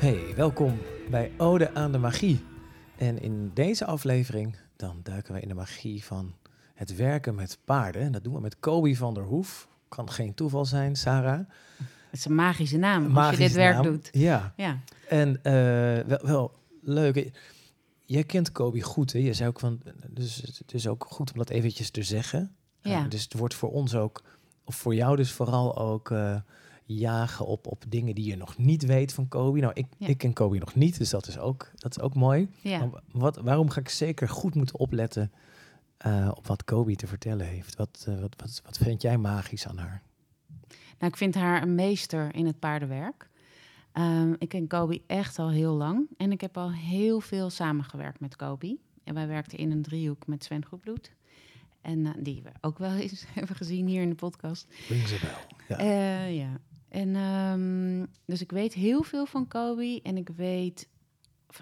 Hey, welkom bij Ode aan de Magie. En in deze aflevering dan duiken we in de magie van het werken met paarden. En dat doen we met Kobe van der Hoef. Kan geen toeval zijn, Sarah. Het is een magische naam als Magische je dit werk doet. Ja, Ja. en eh, wel, wel leuk. Jij kent Kobe goed, hè? Je zei ook van, dus het is ook goed om dat eventjes te zeggen. Ja. Eh, dus het wordt voor ons ook, of voor jou dus vooral ook eh, jagen op, op dingen die je nog niet weet van Kobe. Nou, ik, Ja. ik ken Kobe nog niet, dus dat is ook, dat is ook mooi. ja. Maar Wat, waarom ga ik zeker goed moeten opletten eh, op wat Kobe te vertellen heeft? Wat, eh, wat, wat, wat vind jij magisch aan haar? Nou, ik vind haar een meester in het paardenwerk. Ehm, ik ken Kobe echt al heel lang. En ik heb al heel veel samengewerkt met Kobe. En wij werkten in een driehoek met Sven Goedbloed. En eh, die we ook wel eens hebben gezien hier in de podcast. Rings a bell. Ja. Ja. En ehm, dus ik weet heel veel van Kobe. En ik weet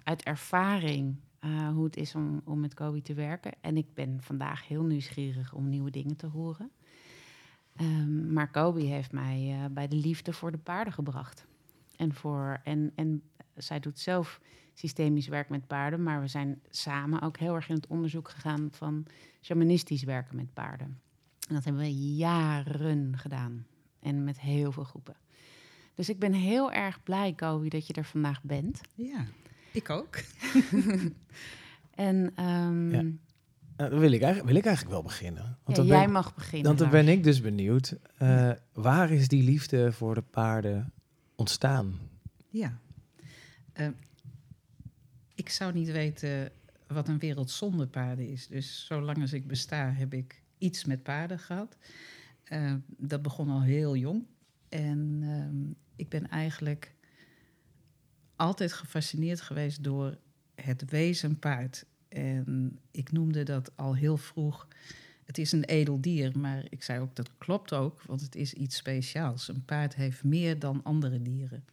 uit ervaring eh, hoe het is om, om met Kobe te werken. En ik ben vandaag heel nieuwsgierig om nieuwe dingen te horen. Ehm, maar Kobe heeft mij eh, bij de liefde voor de paarden gebracht. En, voor, en, en zij doet zelf systemisch werk met paarden. Maar we zijn samen ook heel erg in het onderzoek gegaan van shamanistisch werken met paarden. En dat hebben we jaren gedaan. En met heel veel groepen. Dus ik ben heel erg blij, Kobe, dat je er vandaag bent. Ja, ik ook. En ehm, Ja. Nou, dan wil ik, eigenlijk, wil ik eigenlijk wel beginnen. Want ja, dan jij ben, mag beginnen. want dan Lars. ben ik dus benieuwd. eh, waar is die liefde voor de paarden ontstaan? Ja. Eh, ik zou niet weten wat een wereld zonder paarden is. Dus zolang als ik besta, heb ik iets met paarden gehad. Eh, dat begon al heel jong. En ehm, ik ben eigenlijk altijd gefascineerd geweest door het wezen paard. En ik noemde dat al heel vroeg. Het is een edel dier, maar ik zei ook dat klopt ook, want het is iets speciaals. Een paard heeft meer dan andere dieren.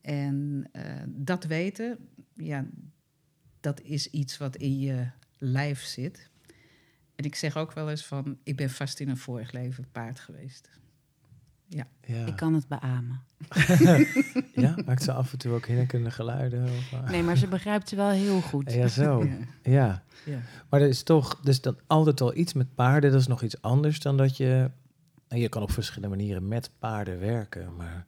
En eh, dat weten, ja, dat is iets wat in je lijf zit. En ik zeg ook wel eens van, ik ben vast in een vorig leven paard geweest. Ja, Ik kan het beamen. ja? maakt ze af en toe ook hinnikende geluiden? Of, eh? Nee, maar ze begrijpt ze wel heel goed. Ja, zo. Ja, Ja. ja. Maar er is toch dus dan altijd al iets met paarden. Dat is nog iets anders dan dat je... en Je kan op verschillende manieren met paarden werken. Maar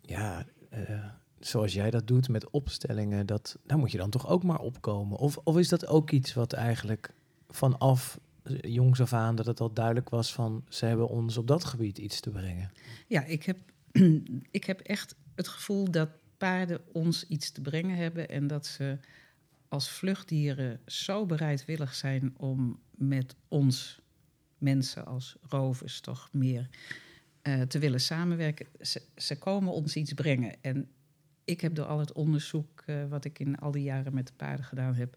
ja, eh, zoals jij dat doet met opstellingen... Dat, daar moet je dan toch ook maar opkomen. Of, of is dat ook iets wat eigenlijk vanaf jongs af aan... dat het al duidelijk was van... ze hebben ons op dat gebied iets te brengen. Ja, ik heb, ik heb echt het gevoel dat paarden ons iets te brengen hebben en dat ze als vluchtdieren zo bereidwillig zijn om met ons mensen als rovers toch meer eh, te willen samenwerken. Ze, komen ons iets brengen. En ik heb door al het onderzoek eh, wat ik in al die jaren met de paarden gedaan heb,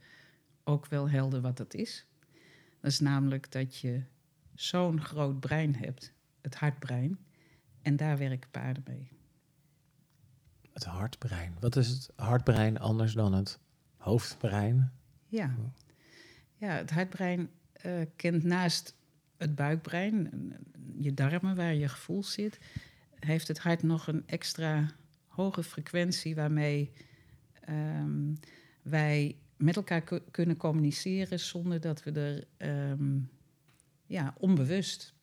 ook wel helder wat dat is. Dat is namelijk dat je zo'n groot brein hebt, het hartbrein. En daar werken paarden mee. Het hartbrein. Wat is het hartbrein anders dan het hoofdbrein? Ja, ja het hartbrein eh, kent naast het buikbrein, je darmen waar je gevoel zit, heeft het hart nog een extra hoge frequentie waarmee ehm, wij met elkaar ku- kunnen communiceren zonder dat we er ehm, ja, onbewust.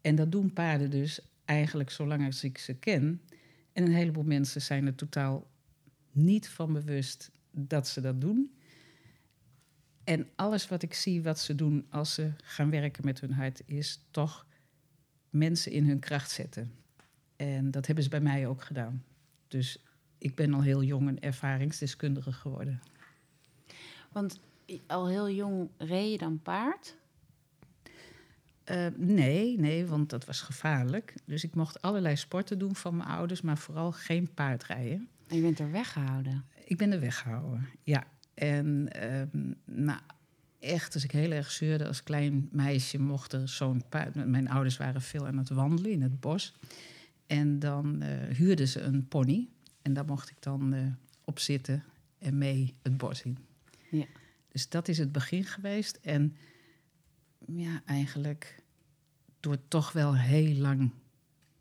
En dat doen paarden dus eigenlijk zolang als ik ze ken. En een heleboel mensen zijn er totaal niet van bewust dat ze dat doen. En alles wat ik zie wat ze doen als ze gaan werken met hun hart, is toch mensen in hun kracht zetten. En dat hebben ze bij mij ook gedaan. Dus ik ben al heel jong een ervaringsdeskundige geworden. Want al heel jong reed je dan paard. Eh, nee, nee, want dat was gevaarlijk. Dus ik mocht allerlei sporten doen van mijn ouders, maar vooral geen paardrijden. En je bent er weggehouden. Ik ben er weggehouden, ja. En ehm, nou, echt, als ik heel erg zeurde als klein meisje, mocht er zo'n paard... Mijn ouders waren veel aan het wandelen in het bos. En dan eh, huurden ze een pony. En daar mocht ik dan eh, op zitten en mee het bos in. Ja. Dus dat is het begin geweest. En ja, eigenlijk door toch wel heel lang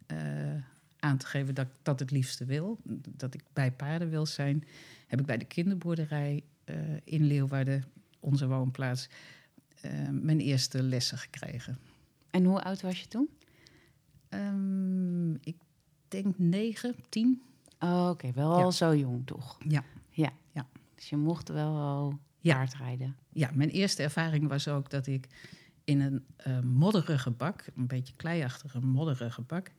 eh, aan te geven dat ik dat het liefste wil. Dat ik bij paarden wil zijn. Heb ik bij de kinderboerderij eh, in Leeuwarden, onze woonplaats, eh, mijn eerste lessen gekregen. En hoe oud was je toen? Ehm, ik denk negen, tien. Oh, Oké, wel Ja. al zo jong toch? Ja. Dus je mocht wel al Ja. paardrijden. Ja, mijn eerste ervaring was ook dat ik in een eh, modderige bak, een beetje kleiachtige modderige bak,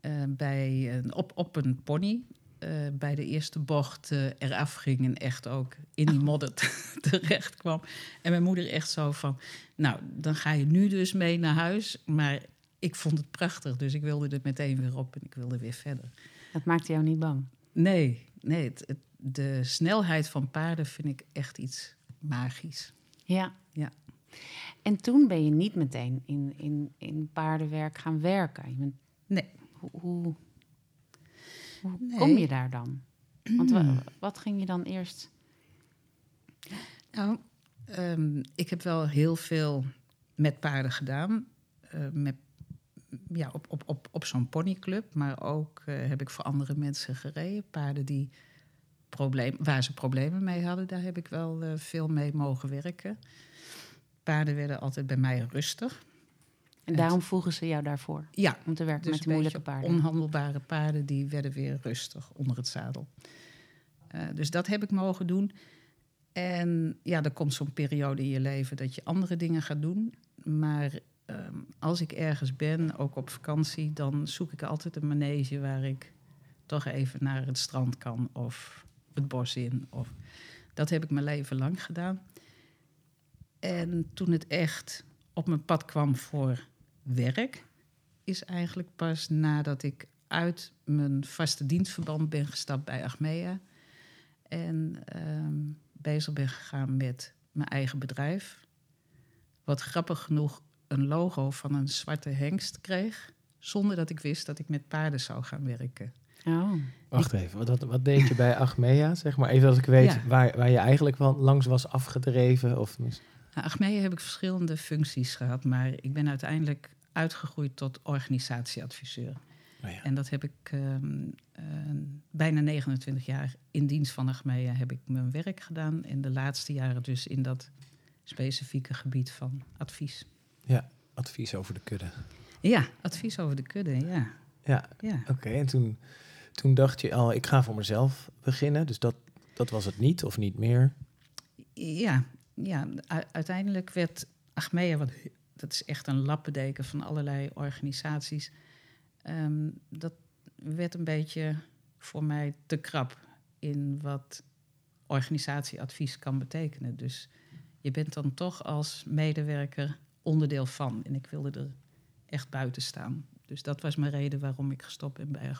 eh, bij een, op, op een pony eh, bij de eerste bocht eraf ging en echt ook in die modder te- terecht kwam. En mijn moeder echt zo van, nou, dan ga je nu dus mee naar huis, maar ik vond het prachtig, dus ik wilde er meteen weer op en ik wilde weer verder. Dat maakte jou niet bang? Nee, nee het, het- de snelheid van paarden vind ik echt iets magisch. Ja. Ja. En toen ben je niet meteen in, in, in paardenwerk gaan werken. Je bent, Nee. hoe hoe, hoe Nee. kom je daar dan? Want wa- wat ging je dan eerst... Nou, ehm, ik heb wel heel veel met paarden gedaan. eh, met, ja, op, op, op, op zo'n ponyclub. Maar ook eh, heb ik voor andere mensen gereden. Paarden die probleem, waar ze problemen mee hadden, daar heb ik wel eh, veel mee mogen werken. Paarden werden altijd bij mij rustig. En daarom vroegen ze jou daarvoor, Ja, om te werken dus met de moeilijke paarden. onhandelbare paarden, die werden weer rustig onder het zadel. Eh, dus dat heb ik mogen doen. En ja, er komt zo'n periode in je leven dat je andere dingen gaat doen. Maar ehm, als ik ergens ben, ook op vakantie, dan zoek ik altijd een manege waar ik toch even naar het strand kan of het bos in. Of, dat heb ik mijn leven lang gedaan. En toen het echt op mijn pad kwam voor werk, is eigenlijk pas nadat ik uit mijn vaste dienstverband ben gestapt bij Achmea. En ehm, bezig ben gegaan met mijn eigen bedrijf. Wat grappig genoeg een logo van een zwarte hengst kreeg. Zonder dat ik wist dat ik met paarden zou gaan werken. Oh. Wacht even, wat, wat deed je bij Achmea? Zeg maar even dat ik weet Ja. waar, waar je eigenlijk wel langs was afgedreven. Of, Nou, Achmea heb ik verschillende functies gehad. Maar ik ben uiteindelijk uitgegroeid tot organisatieadviseur. oh ja. En dat heb ik ehm, eh, bijna 29 jaar in dienst van Achmea heb ik mijn werk gedaan. En de laatste jaren dus in dat specifieke gebied van advies. Advies over de kudde. Ja, advies over de kudde, ja. Ja, ja. oké. En toen, toen dacht je al, ik ga voor mezelf beginnen. Dus dat, dat was het niet of niet meer. Ja, ja uiteindelijk werd Achmea, wat, dat is echt een lappendeken van allerlei organisaties, ehm, dat werd een beetje voor mij te krap in wat organisatieadvies kan betekenen. Dus je bent dan toch als medewerker onderdeel van. En ik wilde er echt buiten staan. Dus dat was mijn reden waarom ik gestopt ben bij.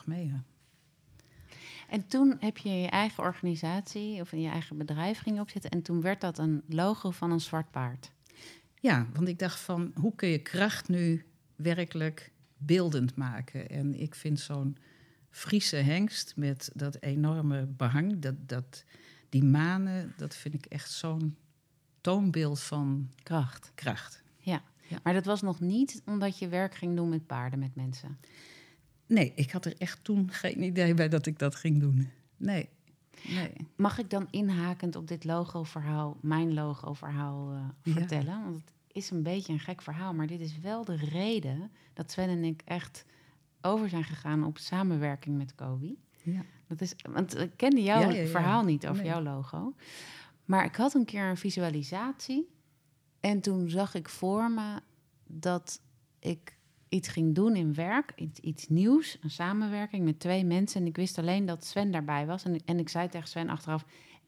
En toen heb je je eigen organisatie of in je eigen bedrijf ging opzetten. En toen werd dat een logo van een zwart paard. Ja, want ik dacht van hoe kun je kracht nu werkelijk beeldend maken? En ik vind zo'n Friese hengst met dat enorme behang, dat, dat, die manen, dat vind ik echt zo'n toonbeeld van Kracht. kracht. Maar dat was nog niet omdat je werk ging doen met paarden, met mensen. Nee, ik had er echt toen geen idee bij dat ik dat ging doen. Nee, nee. Mag ik dan inhakend op dit logo-verhaal, mijn logo-verhaal eh, Ja. vertellen? Want het is een beetje een gek verhaal, maar dit is wel de reden dat Sven en ik echt over zijn gegaan op samenwerking met Kobe. Ja. Dat is, want ik kende jouw Ja, ja, ja. verhaal niet over Nee. jouw logo. Maar ik had een keer een visualisatie. En toen zag ik voor me dat ik iets ging doen in werk. Iets, iets nieuws, een samenwerking met twee mensen. En ik wist alleen dat Sven daarbij was. En, en ik zei tegen Sven achteraf...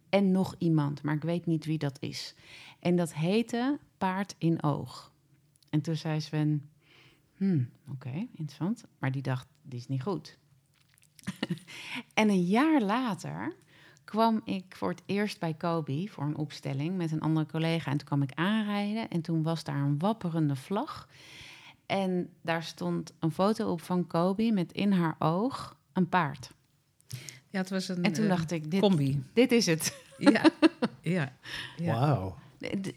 en nog iemand, maar ik weet niet wie dat is. En dat heette Paard in Oog. En toen zei Sven... Hmm, oké, interessant. Maar die dacht, die is niet goed. en een jaar later kwam ik voor het eerst bij Kobe voor een opstelling met een andere collega. En toen kwam ik aanrijden en toen was daar een wapperende vlag. En daar stond een foto op van Kobe met in haar oog een paard. ja, het was een En toen eh, dacht ik, dit, combi. dit is het. Ja, ja. ja. Wauw.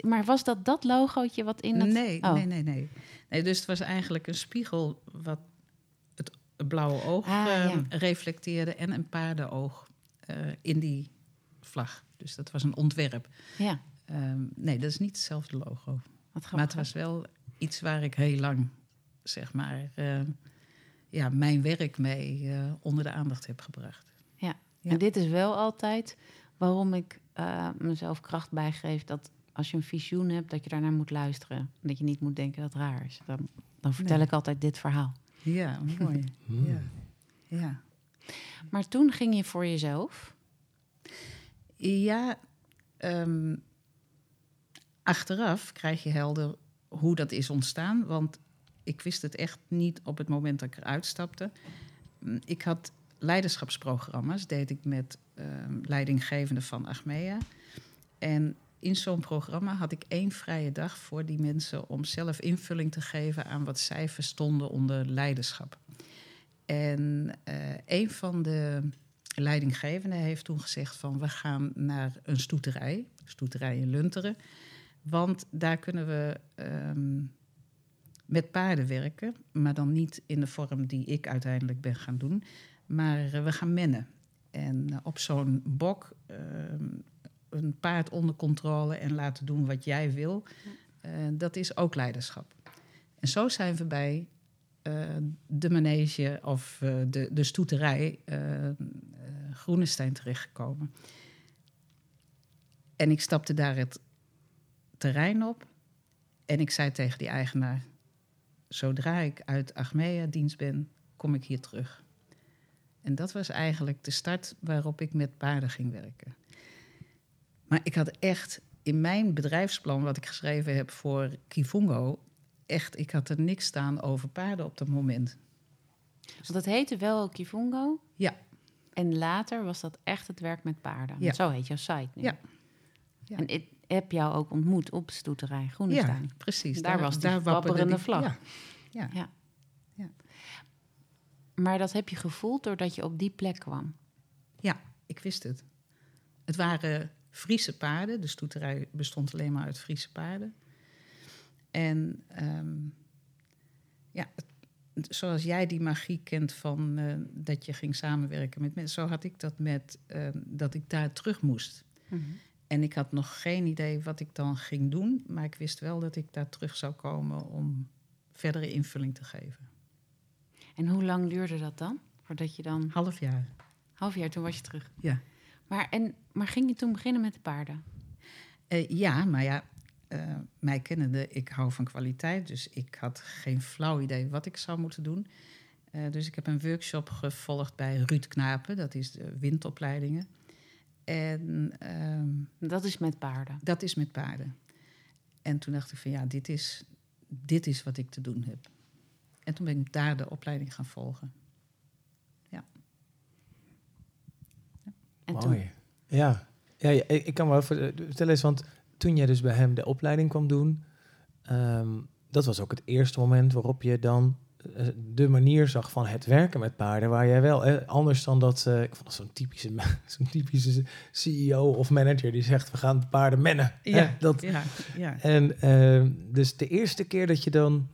Maar was dat dat logootje wat in het... Nee, Oh. nee, nee, nee, nee. Dus het was eigenlijk een spiegel wat het, blauwe oog Ah, ja. ehm, reflecteerde en een paardenoog in die vlag. Dus dat was een ontwerp. Ja, Ehm, nee, dat is niet hetzelfde logo. Maar het was wel iets waar ik heel lang, zeg maar, eh, ja, mijn werk mee eh, onder de aandacht heb gebracht. Ja. Ja. En dit is wel altijd waarom ik eh, mezelf kracht bijgeef dat als je een visioen hebt, dat je daarnaar moet luisteren. Dat je niet moet denken dat het raar is. Dan, dan vertel Nee. ik altijd dit verhaal. Ja, mooi. Hmm. ja. ja. Maar toen ging je voor jezelf. Ja, ehm, achteraf krijg je helder hoe dat is ontstaan. Want ik wist het echt niet op het moment dat ik eruit stapte. Ik had leiderschapsprogramma's, deed ik met ehm, leidinggevenden van Achmea. En in zo'n programma had ik één vrije dag voor die mensen om zelf invulling te geven aan wat zij verstonden onder leiderschap. En eh, een van de leidinggevenden heeft toen gezegd van we gaan naar een stoeterij, stoeterij in Lunteren. Want daar kunnen we ehm, met paarden werken, maar dan niet in de vorm die ik uiteindelijk ben gaan doen. Maar eh, we gaan mennen. En eh, op zo'n bok ehm, een paard onder controle en laten doen wat jij wil, dat is ook leiderschap. En zo zijn we bij de manege of eh, de, de stoeterij eh eh, Groenestein terechtgekomen. En ik stapte daar het terrein op en ik zei tegen die eigenaar: Zodra ik uit Achmea dienst ben, kom ik hier terug. En dat was eigenlijk de start waarop ik met paarden ging werken. Maar ik had echt in mijn bedrijfsplan, wat ik geschreven heb voor Kifungo, echt, ik had er niks staan over paarden op dat moment. Want het heette wel Kifungo. Ja. En later was dat echt het werk met paarden. Ja. Zo heet jouw site nu. Ja. Ja. En ik heb jou ook ontmoet op stoeterij Groenestein. Ja, precies. Daar was die wapperende vlag. Ja. Ja. Ja. Ja. Maar dat heb je gevoeld doordat je op die plek kwam. ja, ik wist het. Het waren Friese paarden. De stoeterij bestond alleen maar uit Friese paarden. En ehm, ja, zoals jij die magie kent van eh, dat je ging samenwerken met mensen, zo had ik dat met ehm, dat ik daar terug moest. En ik had nog geen idee wat ik dan ging doen, maar ik wist wel dat ik daar terug zou komen om verdere invulling te geven. En hoe lang duurde dat dan? Voordat je dan... Half jaar. Half jaar, toen was je terug. Ja. Maar, en, maar ging je toen beginnen met de paarden? Eh, ja, maar ja, eh, mij kennende, ik hou van kwaliteit. Dus ik had geen flauw idee wat ik zou moeten doen. Eh, dus ik heb een workshop gevolgd bij Ruud Knapen. Dat is de windopleidingen. En ehm, Dat is met paarden. dat is met paarden. En toen dacht ik van ja, dit is, dit is wat ik te doen heb. En toen ben ik daar de opleiding gaan volgen. En toen, Mooi. Ja. ja, ja, ik, kan me vertellen eens, want toen jij dus bij hem de opleiding kwam doen, ehm, dat was ook het eerste moment waarop je dan eh, de manier zag van het werken met paarden, waar jij wel eh, anders dan dat, eh, ik vond dat zo'n typische, zo'n typische CEO of manager die zegt we gaan de paarden mennen. Hè, dat, ja, ja. en ehm, dus de eerste keer dat je dan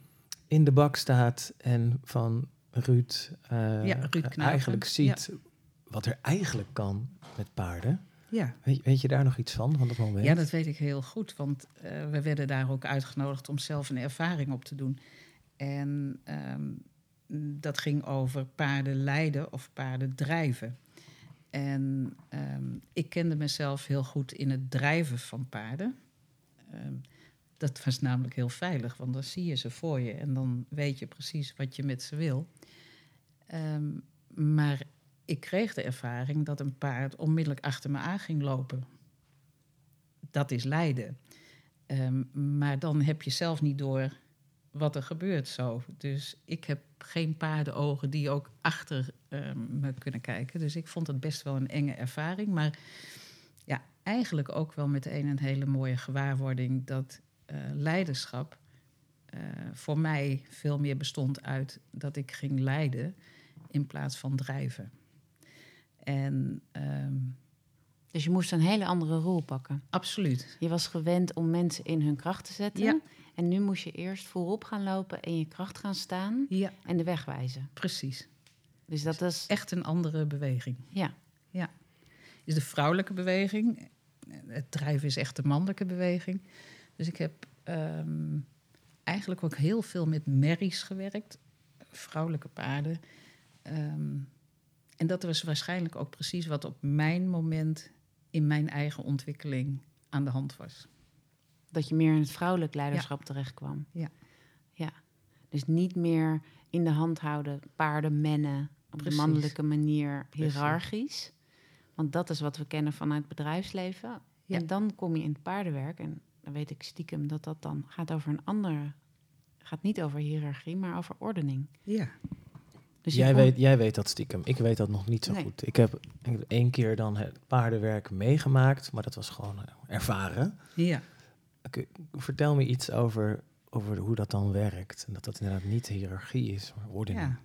in de bak staat en van Ruud, eh, Ja, Ruud eigenlijk ziet wat er eigenlijk kan met paarden. Ja. Weet, weet je daar nog iets van, van dat moment? Ja, dat weet ik heel goed. Want eh, we werden daar ook uitgenodigd om zelf een ervaring op te doen. En ehm, dat ging over paarden leiden of paarden drijven. En ehm, ik kende mezelf heel goed in het drijven van paarden. Ehm, dat was namelijk heel veilig, want dan zie je ze voor je en dan weet je precies wat je met ze wil. Maar ik kreeg de ervaring dat een paard onmiddellijk achter me aan ging lopen. Dat is lijden. Ehm, maar dan heb je zelf niet door wat er gebeurt zo. Dus ik heb geen paardenogen die ook achter ehm, me kunnen kijken. Dus ik vond het best wel een enge ervaring. Maar ja, eigenlijk ook wel meteen een hele mooie gewaarwording dat eh, leiderschap eh, voor mij veel meer bestond uit dat ik ging leiden in plaats van drijven. En ehm, Dus je moest een hele andere rol pakken. absoluut. Je was gewend om mensen in hun kracht te zetten. Ja. En nu moest je eerst voorop gaan lopen en je kracht gaan staan Ja, en de weg wijzen. precies. Dus dat is, Echt een andere beweging. ja, Is de vrouwelijke beweging. Het drijven is echt de mannelijke beweging. Dus ik heb ehm, eigenlijk ook heel veel met merries gewerkt. Vrouwelijke paarden. Ehm, en dat was waarschijnlijk ook precies wat op mijn moment in mijn eigen ontwikkeling aan de hand was. dat je meer in het vrouwelijk leiderschap terechtkwam. Ja. ja. Dus niet meer in de hand houden, paarden mennen op Precies. een mannelijke manier, hiërarchisch. Want dat is wat we kennen vanuit het bedrijfsleven. Ja. En dan kom je in het paardenwerk en dan weet ik stiekem dat dat dan gaat over een andere... gaat niet over hiërarchie, maar over ordening. Ja. Dus jij, weet, jij weet dat stiekem. Ik weet dat nog niet zo Nee. goed. Ik heb, ik heb één keer dan het paardenwerk meegemaakt, maar dat was gewoon eh, ervaren. Ja. Vertel me iets over, over hoe dat dan werkt. En dat dat inderdaad niet hiërarchie is, maar ordening. Ja,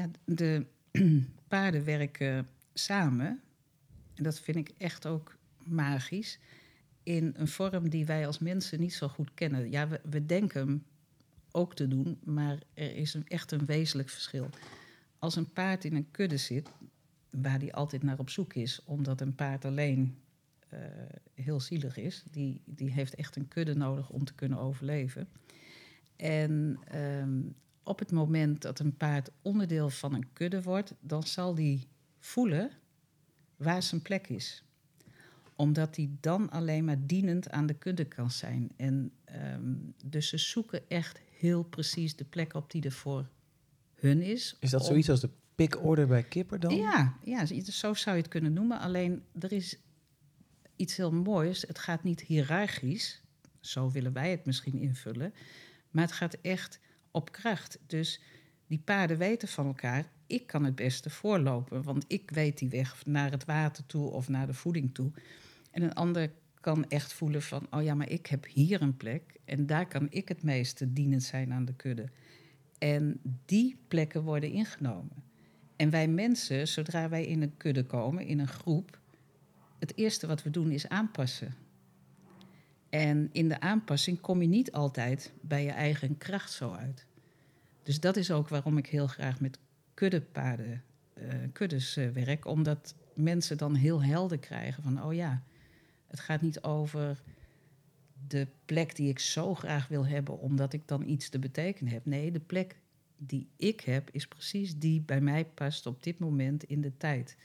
ja de paarden werken samen. En dat vind ik echt ook magisch. In een vorm die wij als mensen niet zo goed kennen. Ja, we, we denken hem ook te doen, maar er is een, echt een wezenlijk verschil. Als een paard in een kudde zit, waar die altijd naar op zoek is, omdat een paard alleen eh, heel zielig is, die, die heeft echt een kudde nodig om te kunnen overleven. En ehm, op het moment dat een paard onderdeel van een kudde wordt, dan zal die voelen waar zijn plek is. Omdat hij dan alleen maar dienend aan de kudde kan zijn. En ehm, dus ze zoeken echt heel precies de plek op die er voor hun is. Is dat zoiets als de pick-order bij Kipper dan? ja, ja, zo zou je het kunnen noemen. Alleen er is iets heel moois. Het gaat niet hiërarchisch, zo willen wij het misschien invullen. Maar het gaat echt op kracht. Dus die paarden weten van elkaar, ik kan het beste voorlopen. Want ik weet die weg naar het water toe of naar de voeding toe. En een ander kan echt voelen van, oh ja, maar ik heb hier een plek. En daar kan ik het meeste dienend zijn aan de kudde. En die plekken worden ingenomen. En wij mensen, zodra wij in een kudde komen, in een groep, het eerste wat we doen is aanpassen. En in de aanpassing kom je niet altijd bij je eigen kracht zo uit. Dus dat is ook waarom ik heel graag met kuddepaarden, eh, kuddes eh, werk, omdat mensen dan heel helder krijgen van, oh ja, het gaat niet over de plek die ik zo graag wil hebben, omdat ik dan iets te betekenen heb. Nee, de plek die ik heb, is precies die bij mij past op dit moment in de tijd.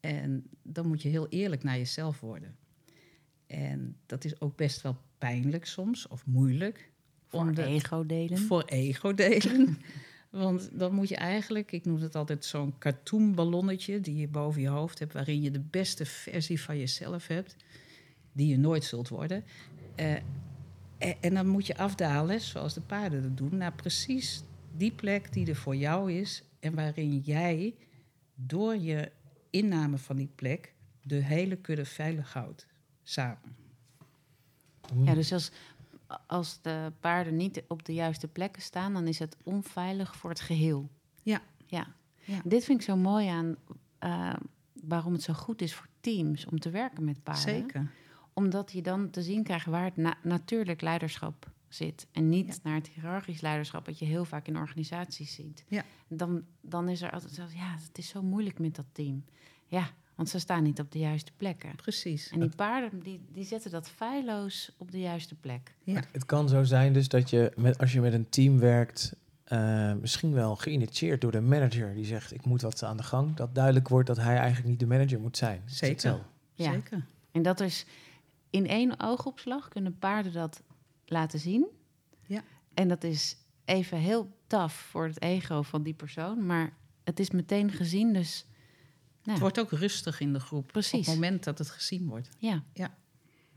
En dan moet je heel eerlijk naar jezelf worden. En dat is ook best wel pijnlijk soms, of moeilijk. Voor om de- ego delen. Voor ego delen. Want dan moet je eigenlijk, ik noem het altijd zo'n cartoonballonnetje die je boven je hoofd hebt, waarin je de beste versie van jezelf hebt, die je nooit zult worden. Eh, en, en dan moet je afdalen, zoals de paarden dat doen, naar precies die plek die er voor jou is en waarin jij door je inname van die plek de hele kudde veilig houdt. Samen. Ja, dus als, als de paarden niet op de juiste plekken staan, dan is het onveilig voor het geheel. Ja. Ja. Ja. Dit vind ik zo mooi aan eh, waarom het zo goed is voor teams om te werken met paarden. Zeker. Omdat je dan te zien krijgt waar het na- natuurlijk leiderschap zit. En niet Ja. naar het hiërarchisch leiderschap, wat je heel vaak in organisaties ziet. Ja. Dan, dan is er altijd zo, ja, het is zo moeilijk met dat team. Ja, want ze staan niet op de juiste plekken. Precies. En die paarden, die, die zetten dat feilloos op de juiste plek. Ja. Het kan zo zijn dus dat je, met, als je met een team werkt, eh, misschien wel geïnitieerd door de manager die zegt ik moet wat aan de gang, dat duidelijk wordt dat hij eigenlijk niet de manager moet zijn. Zeker. hetzelfde. Ja. Zeker. En dat is in één oogopslag kunnen paarden dat laten zien. Ja. En dat is even heel taf voor het ego van die persoon, maar het is meteen gezien, dus nou, Het wordt ook rustig in de groep. Precies. Op het moment dat het gezien wordt. ja. Ja.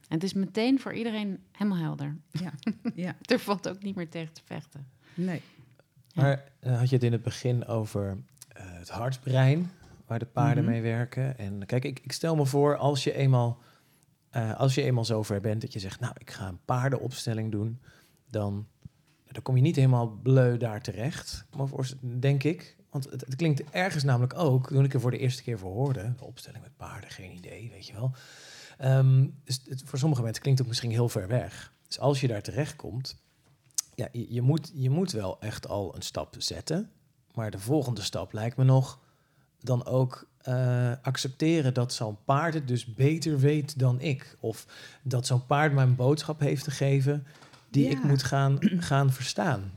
En het is meteen voor iedereen helemaal helder. Ja. ja. Er valt ook niet meer tegen te vechten. Nee. Ja. Maar eh, had je het in het begin over eh, het hartbrein, waar de paarden Mhm. mee werken. En kijk, ik, ik stel me voor, als je eenmaal, eh, als je eenmaal zover bent dat je zegt, nou, ik ga een paardenopstelling doen, dan, dan kom je niet helemaal bleu daar terecht, maar denk ik. Want het, het klinkt ergens namelijk ook, toen ik er voor de eerste keer voor hoorde, de opstelling met paarden, geen idee, weet je wel. Ehm, dus voor sommige mensen klinkt het misschien heel ver weg. Dus als je daar terecht komt, ja, je, moet, je moet wel echt al een stap zetten. Maar de volgende stap lijkt me nog dan ook eh, accepteren dat zo'n paard het dus beter weet dan ik. Of dat zo'n paard mijn boodschap heeft te geven die ik moet gaan, gaan verstaan.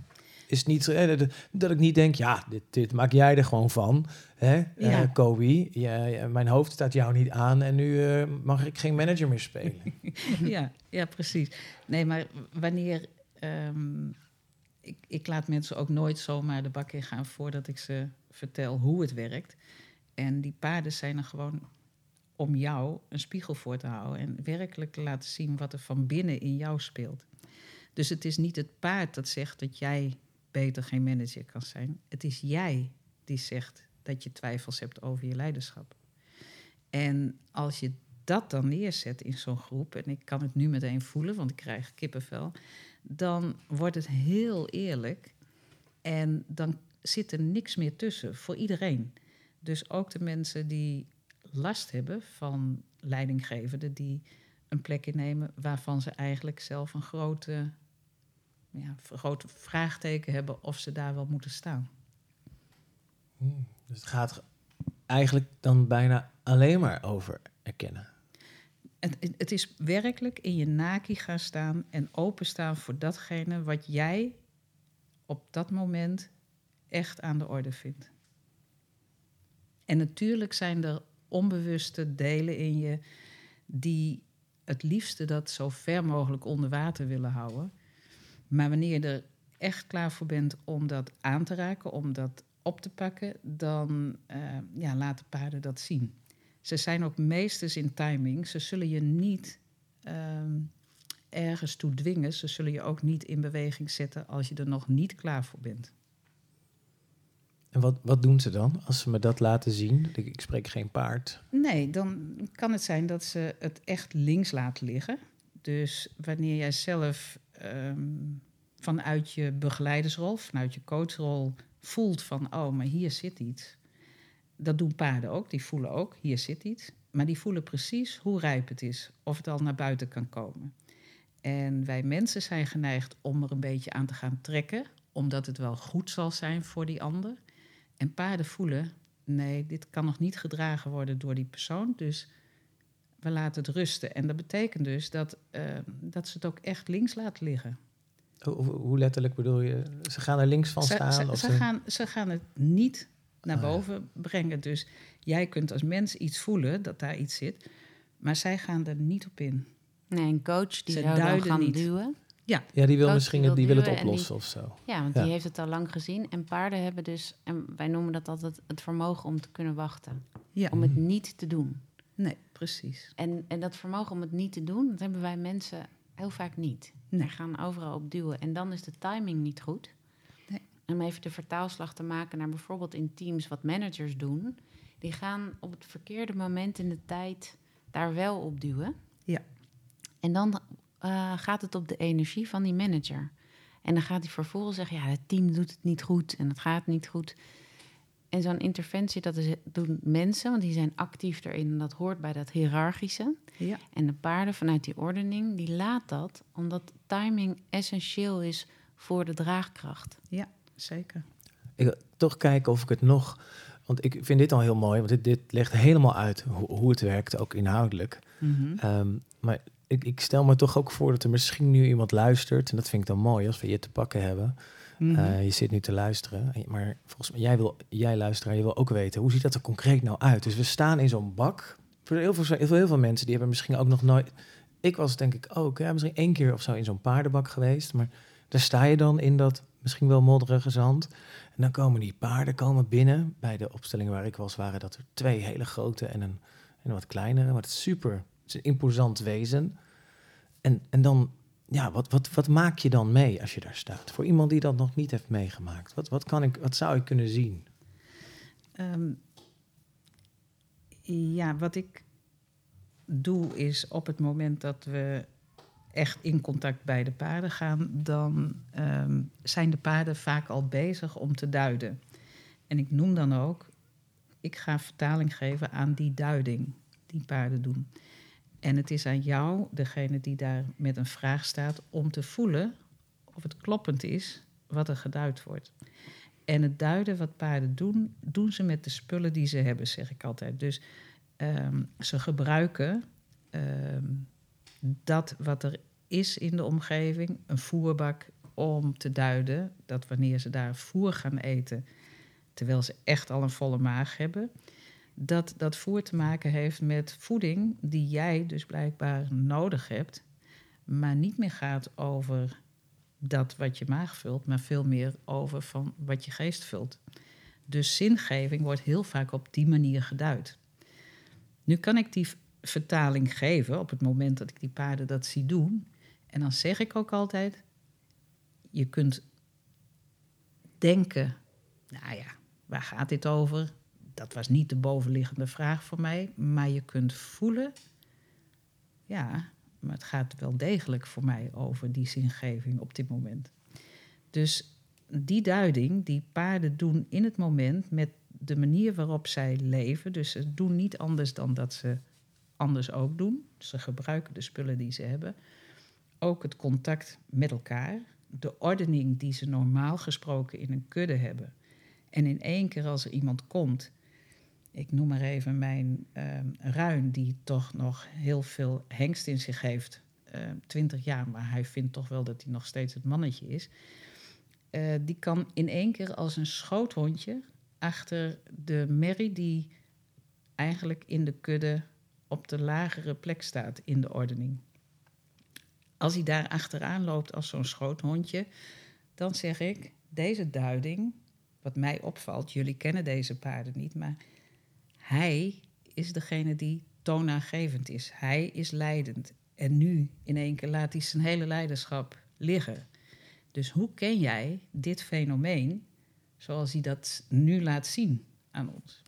Is niet eh, dat- ik niet denk, ja, dit, dit maak jij er gewoon van. Hè? Eh, Ja. Kobe, ja, mijn hoofd staat jou niet aan en nu mag ik geen manager meer spelen. ja, ja, precies. Nee, maar wanneer. ehm, ik, ik laat mensen ook nooit zomaar de bak in gaan voordat ik ze vertel hoe het werkt. En die paarden zijn er gewoon om jou een spiegel voor te houden en werkelijk te laten zien wat er van binnen in jou speelt. Dus het is niet het paard dat zegt dat jij beter geen manager kan zijn. Het is jij die zegt dat je twijfels hebt over je leiderschap. En als je dat dan neerzet in zo'n groep, en ik kan het nu meteen voelen, want ik krijg kippenvel, dan wordt het heel eerlijk en dan zit er niks meer tussen voor iedereen. Dus ook de mensen die last hebben van leidinggevenden die een plek innemen waarvan ze eigenlijk zelf een grote, ja, grote vraagteken hebben of ze daar wel moeten staan. Hmm, Dus het gaat eigenlijk dan bijna alleen maar over erkennen. Het, het- het is werkelijk in je naki gaan staan en openstaan voor datgene wat jij op dat moment echt aan de orde vindt. En natuurlijk zijn er onbewuste delen in je die het liefste dat zo ver mogelijk onder water willen houden. Maar wanneer je er echt klaar voor bent om dat aan te raken, om dat op te pakken, dan eh, ja, laten paarden dat zien. Ze zijn ook meesters in timing. Ze zullen je niet ehm, ergens toe dwingen. Ze zullen je ook niet in beweging zetten als je er nog niet klaar voor bent. En wat, wat doen ze dan als ze me dat laten zien? Ik, ik spreek geen paard. Nee, dan kan het zijn dat ze het echt links laten liggen. Dus wanneer jij zelf ehm, vanuit je begeleidersrol, vanuit je coachrol voelt van, oh, maar hier zit iets. Dat doen paarden ook, die voelen ook, hier zit iets. Maar die voelen precies hoe rijp het is, of het al naar buiten kan komen. En wij mensen zijn geneigd om er een beetje aan te gaan trekken, omdat het wel goed zal zijn voor die ander. En paarden voelen, nee, dit kan nog niet gedragen worden door die persoon. Dus we laten het rusten. En dat betekent dus dat, eh, dat ze het ook echt links laten liggen. Hoe, letterlijk bedoel je? Ze gaan er links van Ze, staan? ze, of ze ze- gaan, ze gaan het niet naar Ah, ja. boven brengen. Dus jij kunt als mens iets voelen dat daar iets zit. Maar zij gaan er niet op in. Nee, een coach die Ze zou duiden gaan niet. duwen. Ja, die wil misschien die wil het oplossen of zo. Ja, want Ja. die heeft het al lang gezien. En paarden hebben dus, en wij noemen dat altijd het vermogen om te kunnen wachten. Ja, Om het niet te doen. nee, precies. En, en dat vermogen om het niet te doen, dat hebben wij mensen heel vaak niet. Nee. We gaan overal op duwen. En dan is de timing niet goed. Nee. Om even de vertaalslag te maken naar bijvoorbeeld in teams wat managers doen. Die gaan op het verkeerde moment in de tijd daar wel op duwen. Ja. En dan eh, gaat het op de energie van die manager. En dan gaat hij vervolgens zeggen, ja, het team doet het niet goed en het gaat niet goed. En zo'n interventie, dat is, doen mensen, want die zijn actief erin en dat hoort bij dat hiërarchische. Ja, En de paarden vanuit die ordening, die laat dat, omdat timing essentieel is voor de draagkracht. zeker. Ik wil toch kijken of ik het nog... Want ik vind dit al heel mooi, want dit, dit legt helemaal uit hoe, hoe het werkt, ook inhoudelijk. Mhm. Ehm, maar ik, ik stel me toch ook voor dat er misschien nu iemand luistert. En dat vind ik dan mooi als we je te pakken hebben. Mhm. Eh, je zit nu te luisteren. en- Maar volgens mij, jij, wil, jij luisteraar, je wil ook weten, hoe ziet dat er concreet nou uit? Dus we staan in zo'n bak. Voor heel veel, heel veel, heel veel mensen, die hebben misschien ook nog nooit... Ik was denk ik ook, ja, misschien één keer of zo in zo'n paardenbak geweest. Maar daar sta je dan in dat misschien wel modderige zand. En dan komen die paarden komen binnen. Bij de opstellingen waar ik was, waren dat er twee hele grote en een, en een wat kleinere. Maar het is super, het is een imposant wezen. En, en dan, ja, wat, wat, wat maak je dan mee als je daar staat? Voor iemand die dat nog niet heeft meegemaakt. Wat, wat, kan ik, wat zou ik kunnen zien? Ehm, ja, wat ik doe is op het moment dat we echt in contact bij de paarden gaan, dan ehm, zijn de paarden vaak al bezig om te duiden. En ik noem dan ook, ik ga vertaling geven aan die duiding die paarden doen. En het is aan jou, degene die daar met een vraag staat, om te voelen of het kloppend is wat er geduid wordt. En het duiden wat paarden doen, doen ze met de spullen die ze hebben, zeg ik altijd. Dus ehm, ze gebruiken ehm, dat wat er is in de omgeving, een voerbak, om te duiden dat wanneer ze daar voer gaan eten, terwijl ze echt al een volle maag hebben, dat dat voer te maken heeft met voeding die jij dus blijkbaar nodig hebt, maar niet meer gaat over dat wat je maag vult, maar veel meer over van wat je geest vult. Dus zingeving wordt heel vaak op die manier geduid. Nu kan ik die vertaling geven op het moment dat ik die paarden dat zie doen. En dan zeg ik ook altijd: je kunt denken, nou ja, waar gaat dit over? Dat was niet de bovenliggende vraag voor mij, maar je kunt voelen, ja, maar het gaat wel degelijk voor mij over die zingeving op dit moment. Dus die duiding die paarden doen in het moment met de manier waarop zij leven, dus ze doen niet anders dan dat ze anders ook doen. Ze gebruiken de spullen die ze hebben. Ook het contact met elkaar, de ordening die ze normaal gesproken in een kudde hebben. En in één keer als er iemand komt, ik noem maar even mijn uh, ruin, die toch nog heel veel hengst in zich heeft, uh, twintig jaar, maar hij vindt toch wel dat hij nog steeds het mannetje is. Uh, die kan in één keer als een schoothondje achter de merrie die eigenlijk in de kudde op de lagere plek staat in de ordening. Als hij daar achteraan loopt als zo'n schoothondje, dan zeg ik, deze duiding, wat mij opvalt, jullie kennen deze paarden niet, maar hij is degene die toonaangevend is. Hij is leidend. En nu in één keer laat hij zijn hele leiderschap liggen. Dus hoe ken jij dit fenomeen zoals hij dat nu laat zien aan ons?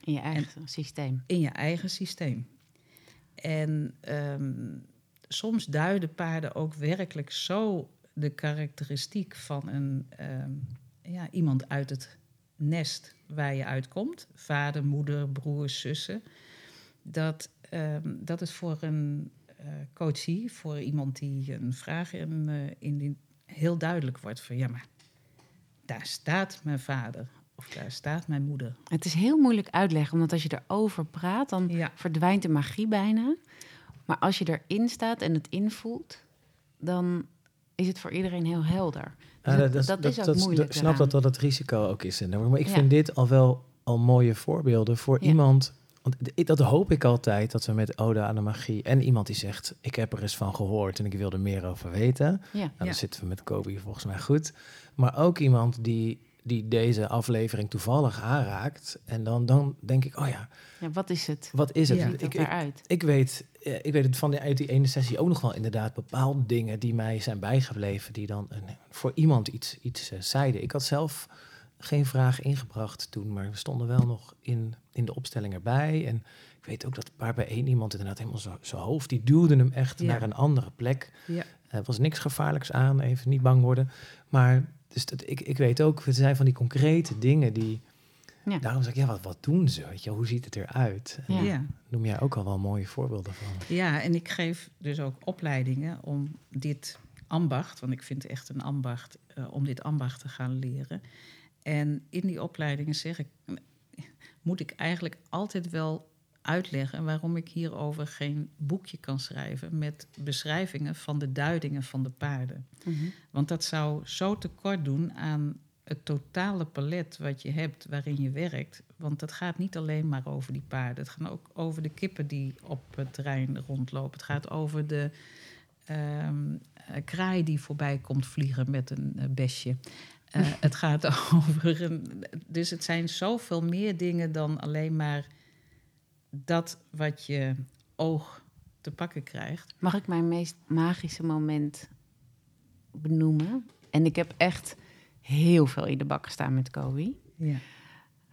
In je eigen systeem. In je eigen systeem. En um, soms duiden paarden ook werkelijk zo de karakteristiek van een, um, ja, iemand uit het nest waar je uitkomt, vader, moeder, broers, zussen, dat, um, dat het voor een uh, coachie, voor iemand die een vraag in, uh, indient, heel duidelijk wordt van ja, maar daar staat mijn vader of daar staat mijn moeder. Het is heel moeilijk uitleggen, omdat als je erover praat, dan ja. verdwijnt de magie bijna. Maar als je erin staat en het invoelt, dan is het voor iedereen heel helder. Ja, dat, dat, dat, is ook moeilijk. Ik snap dat dat het risico ook is. Maar ik vind dit al wel al mooie voorbeelden voor iemand. Want dat hoop ik altijd, dat we met Ode aan de Magie... en iemand die zegt, ik heb er eens van gehoord... en ik wil er meer over weten. Ja. Nou, dan zitten we met Kobe volgens mij goed. Maar ook iemand die die deze aflevering toevallig aanraakt. En dan, dan denk ik, oh ja. Ja, wat is het? Wat is het? Ja, ik, ik, ik, weet, ik weet het van die, uit die ene sessie ook nog wel inderdaad bepaalde dingen die mij zijn bijgebleven, die dan een, voor iemand iets, iets uh, zeiden. Ik had zelf geen vraag ingebracht toen, maar we stonden wel nog in, in de opstelling erbij. En ik weet ook dat paar bij één iemand inderdaad helemaal zo, zo hoofd, die duwde hem echt ja. naar een andere plek. Ja. Er was niks gevaarlijks aan, even niet bang worden. Maar dus dat, ik, ik weet ook, het zijn van die concrete dingen die... Ja. Daarom zeg ik, ja, wat, wat doen ze? Weet je, hoe ziet het eruit? En ja. Noem jij ook al wel mooie voorbeelden van. Ja, en ik geef dus ook opleidingen om dit ambacht, want ik vind het echt een ambacht, uh, om dit ambacht te gaan leren. En in die opleidingen zeg ik, moet ik eigenlijk altijd wel uitleggen waarom ik hierover geen boekje kan schrijven met beschrijvingen van de duidingen van de paarden. Mm -hmm. Want dat zou zo tekort doen aan het totale palet wat je hebt waarin je werkt. Want dat gaat niet alleen maar over die paarden. Het gaat ook over de kippen die op het terrein rondlopen. Het gaat over de um, kraai die voorbij komt vliegen met een uh, besje. Uh, het gaat over. Een, dus het zijn zoveel meer dingen dan alleen maar dat wat je oog te pakken krijgt. Mag ik mijn meest magische moment benoemen? En ik heb echt heel veel in de bak gestaan met Kobe. Ja.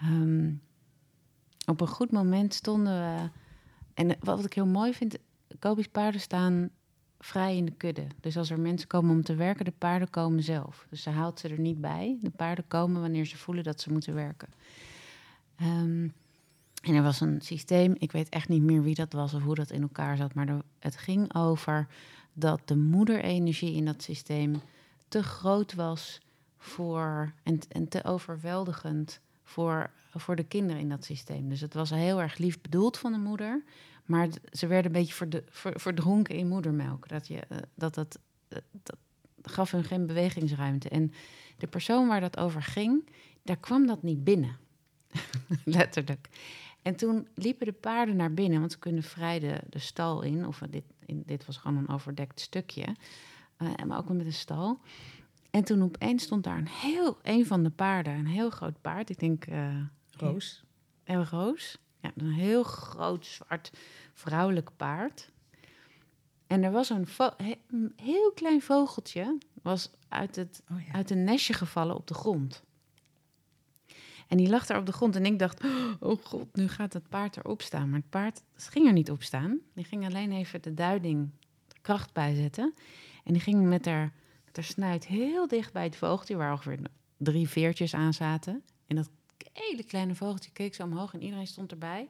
Um, op een goed moment stonden we. En wat ik heel mooi vind, Kobe's paarden staan vrij in de kudde. Dus als er mensen komen om te werken, de paarden komen zelf. Dus ze haalt ze er niet bij. De paarden komen wanneer ze voelen dat ze moeten werken. Um, en er was een systeem, ik weet echt niet meer wie dat was of hoe dat in elkaar zat, maar het ging over dat de moederenergie in dat systeem te groot was voor, en, en te overweldigend voor, voor de kinderen in dat systeem. Dus het was heel erg lief bedoeld van de moeder, maar ze werden een beetje verdronken in moedermelk. Dat, je, eh, dat, dat, eh, dat gaf hun geen bewegingsruimte. En de persoon waar dat over ging, daar kwam dat niet binnen. Letterlijk. En toen liepen de paarden naar binnen, want ze kunnen vrij de, de stal in. Of dit, in, dit was gewoon een overdekt stukje. eh, maar ook wel met een stal. En toen opeens stond daar een heel, een van de paarden, een heel groot paard. Ik denk, eh Roos. een roos. Ja, een heel groot zwart vrouwelijk paard. En er was een heel klein vogeltje, was uit, het, Oh ja. uit een nestje gevallen op de grond. En die lag daar op de grond en ik dacht, oh god, nu gaat het paard erop staan. Maar het paard ging er niet op staan. Die ging alleen even de duiding de kracht bijzetten. En die ging met haar, met haar snuit heel dicht bij het vogeltje, waar ongeveer drie veertjes aan zaten. En dat hele kleine vogeltje keek zo omhoog en iedereen stond erbij.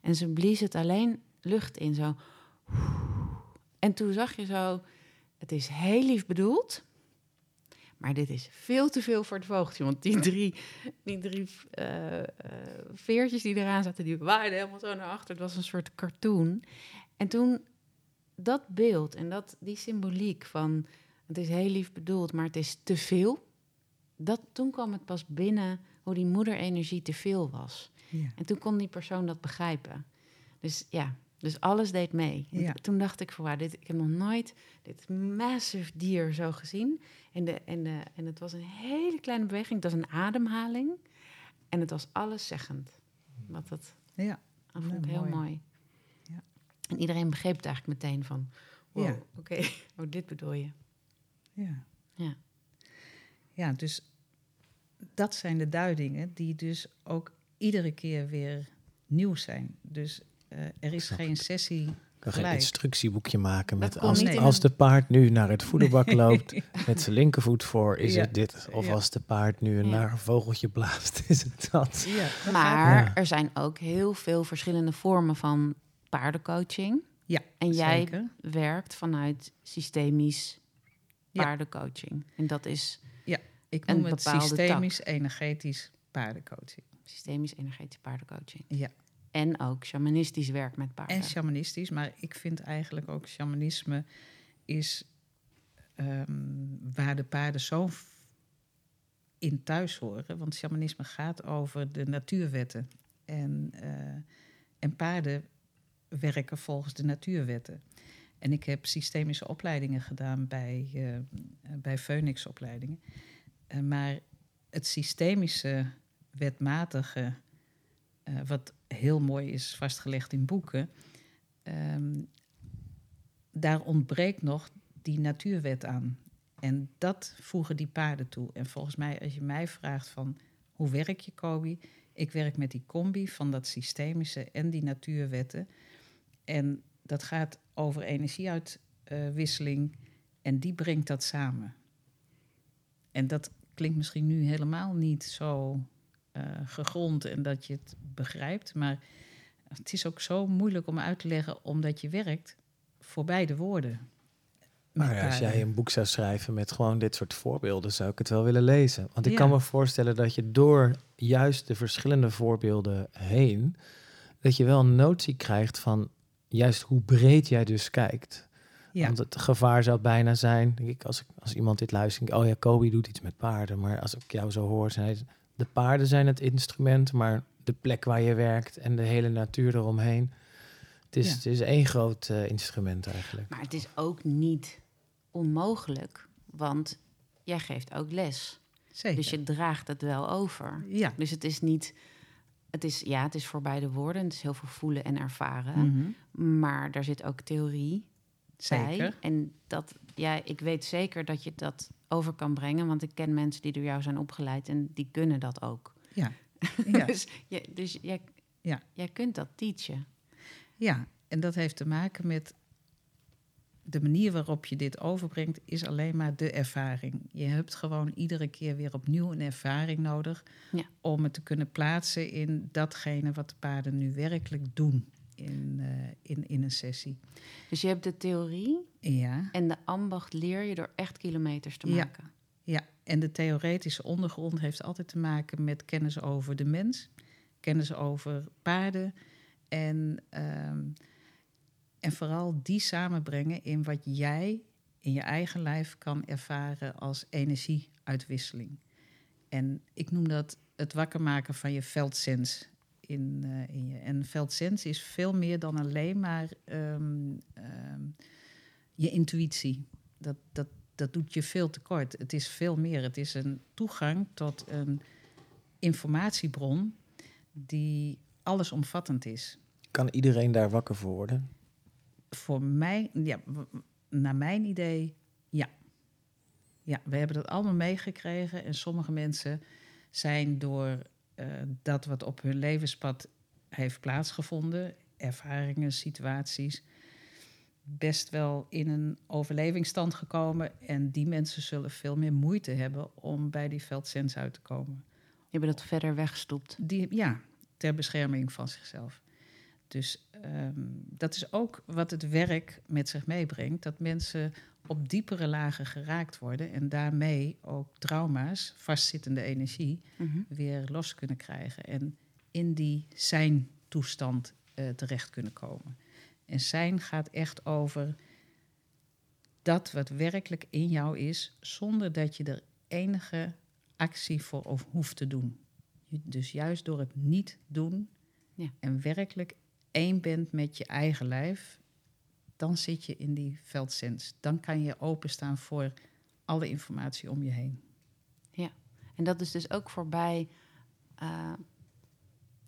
En ze blies het alleen lucht in, zo. En toen zag je zo, het is heel lief bedoeld, maar dit is veel te veel voor het vogeltje. Want die drie, die drie eh, eh, veertjes die eraan zaten, die waaiden helemaal zo naar achter. Het was een soort cartoon. En toen dat beeld en dat, die symboliek van het is heel lief bedoeld, maar het is te veel. Dat, toen kwam het pas binnen hoe die moederenergie te veel was. Ja. En toen kon die persoon dat begrijpen. Dus ja, dus alles deed mee. Ja. Toen dacht ik van, dit, ik heb nog nooit dit massive dier zo gezien. En, de, en, de, en het was een hele kleine beweging, het was een ademhaling. En het was alleszeggend. Wat dat, Ja. dat vond ik heel mooi. mooi. Ja. En iedereen begreep het eigenlijk meteen van, wow, Ja. oké, oh, dit bedoel je. Ja. Ja. Ja, dus dat zijn de duidingen die dus ook iedere keer weer nieuw zijn. Dus eh, er is geen sessie Ik kan geen instructieboekje maken met als, als een- de paard nu naar het voederbak loopt met zijn linkervoet voor, is Ja. het dit. Of Ja. als de paard nu Ja. naar een vogeltje blaast, is het dat. Ja, Maar Ja. er zijn ook heel veel verschillende vormen van paardencoaching. Ja, En jij zeker. werkt vanuit systemisch Ja. paardencoaching. En dat is Ik een noem het bepaalde systemisch energetisch paardencoaching. systemisch energetische paardencoaching. Ja. En ook shamanistisch werk met paarden. En shamanistisch, maar ik vind eigenlijk ook shamanisme is ehm, waar de paarden zo in thuis horen. Want shamanisme gaat over de natuurwetten. En, eh, en paarden werken volgens de natuurwetten. En ik heb systemische opleidingen gedaan bij, eh bij Phoenix-opleidingen. Eh, maar het systemische, wetmatige, eh, wat heel mooi is vastgelegd in boeken, ehm, daar ontbreekt nog die natuurwet aan. En dat voegen die paarden toe. En volgens mij, als je mij vraagt van hoe werk je, Kobi? Ik werk met die combi van dat systemische en die natuurwetten. En dat gaat over energieuitwisseling en die brengt dat samen. En dat klinkt misschien nu helemaal niet zo gegrond en dat je het begrijpt, maar het is ook zo moeilijk om uit te leggen omdat je werkt voor beide woorden. Maar ja, als jij een boek zou schrijven met gewoon dit soort voorbeelden, zou ik het wel willen lezen. Want ik Ja. kan me voorstellen dat je door juist de verschillende voorbeelden heen, dat je wel een notie krijgt van juist hoe breed jij dus kijkt. Ja. Want het gevaar zou bijna zijn, denk ik, als, ik, als iemand dit luistert, denk ik, oh ja, Kobe doet iets met paarden. Maar als ik jou zo hoor, zijn de paarden zijn het instrument, maar de plek waar je werkt en de hele natuur eromheen. Het is, Ja. het is één groot eh, instrument eigenlijk. Maar het is ook niet onmogelijk, want jij geeft ook les. Zeker. Dus je draagt het wel over. ja. Dus het is niet. Het is, ja, het is voor beide woorden. Het is heel veel voelen en ervaren. Mhm. Maar daar zit ook theorie bij. Zeker. En dat, ja, ik weet zeker dat je dat over kan brengen. Want ik ken mensen die door jou zijn opgeleid en die kunnen dat ook. Ja. Ja. dus je, dus jij, Ja. jij kunt dat teachen. ja, en dat heeft te maken met de manier waarop je dit overbrengt, is alleen maar de ervaring. Je hebt gewoon iedere keer weer opnieuw een ervaring nodig Ja. om het te kunnen plaatsen in datgene wat de paarden nu werkelijk doen in, eh, in, in een sessie. Dus je hebt de theorie Ja, en de ambacht leer je door echt kilometers te Ja. maken. Ja, en de theoretische ondergrond heeft altijd te maken met kennis over de mens, kennis over paarden en, ehm, en vooral die samenbrengen in wat jij in je eigen lijf kan ervaren als energieuitwisseling. En ik noem dat het wakker maken van je veldsens in, eh, in je. En veldsens is veel meer dan alleen maar ehm, ehm, je intuïtie. Dat, dat, dat doet je veel tekort. Het is veel meer. Het is een toegang tot een informatiebron die allesomvattend is. Kan iedereen daar wakker voor worden? Voor mij, ja, naar mijn idee, ja. Ja, we hebben dat allemaal meegekregen en sommige mensen zijn door dat wat op hun levenspad heeft plaatsgevonden, ervaringen, situaties, best wel in een overlevingsstand gekomen. En die mensen zullen veel meer moeite hebben om bij die veldsens uit te komen. Je hebben dat verder weggestopt? Die, ja, ter bescherming van zichzelf. Dus um, dat is ook wat het werk met zich meebrengt. Dat mensen op diepere lagen geraakt worden en daarmee ook trauma's, vastzittende energie, mm-hmm. weer los kunnen krijgen. En in die zijn-toestand uh, terecht kunnen komen. En zijn gaat echt over dat wat werkelijk in jou is, zonder dat je er enige actie voor hoeft te doen. Dus juist door het niet doen ja. en werkelijk één bent met je eigen lijf, dan zit je in die veldsens. Dan kan je openstaan voor alle informatie om je heen. Ja, en dat is dus ook voorbij uh,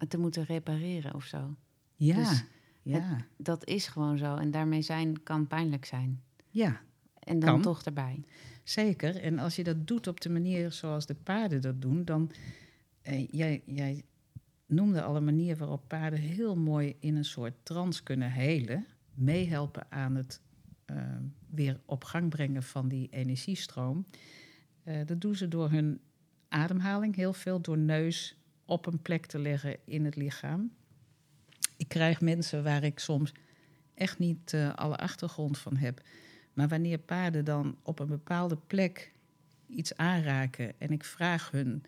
te moeten repareren of zo. Ja, dus ja. dat is gewoon zo. En daarmee zijn kan pijnlijk zijn. Ja. En dan toch erbij. Zeker. En als je dat doet op de manier zoals de paarden dat doen, dan. Eh, jij, jij noemde al een manier waarop paarden heel mooi in een soort trance kunnen helen meehelpen aan het uh, weer op gang brengen van die energiestroom. Uh, dat doen ze door hun ademhaling heel veel, door neus op een plek te leggen in het lichaam. Ik krijg mensen waar ik soms echt niet uh, alle achtergrond van heb. Maar wanneer paarden dan op een bepaalde plek iets aanraken en ik vraag hun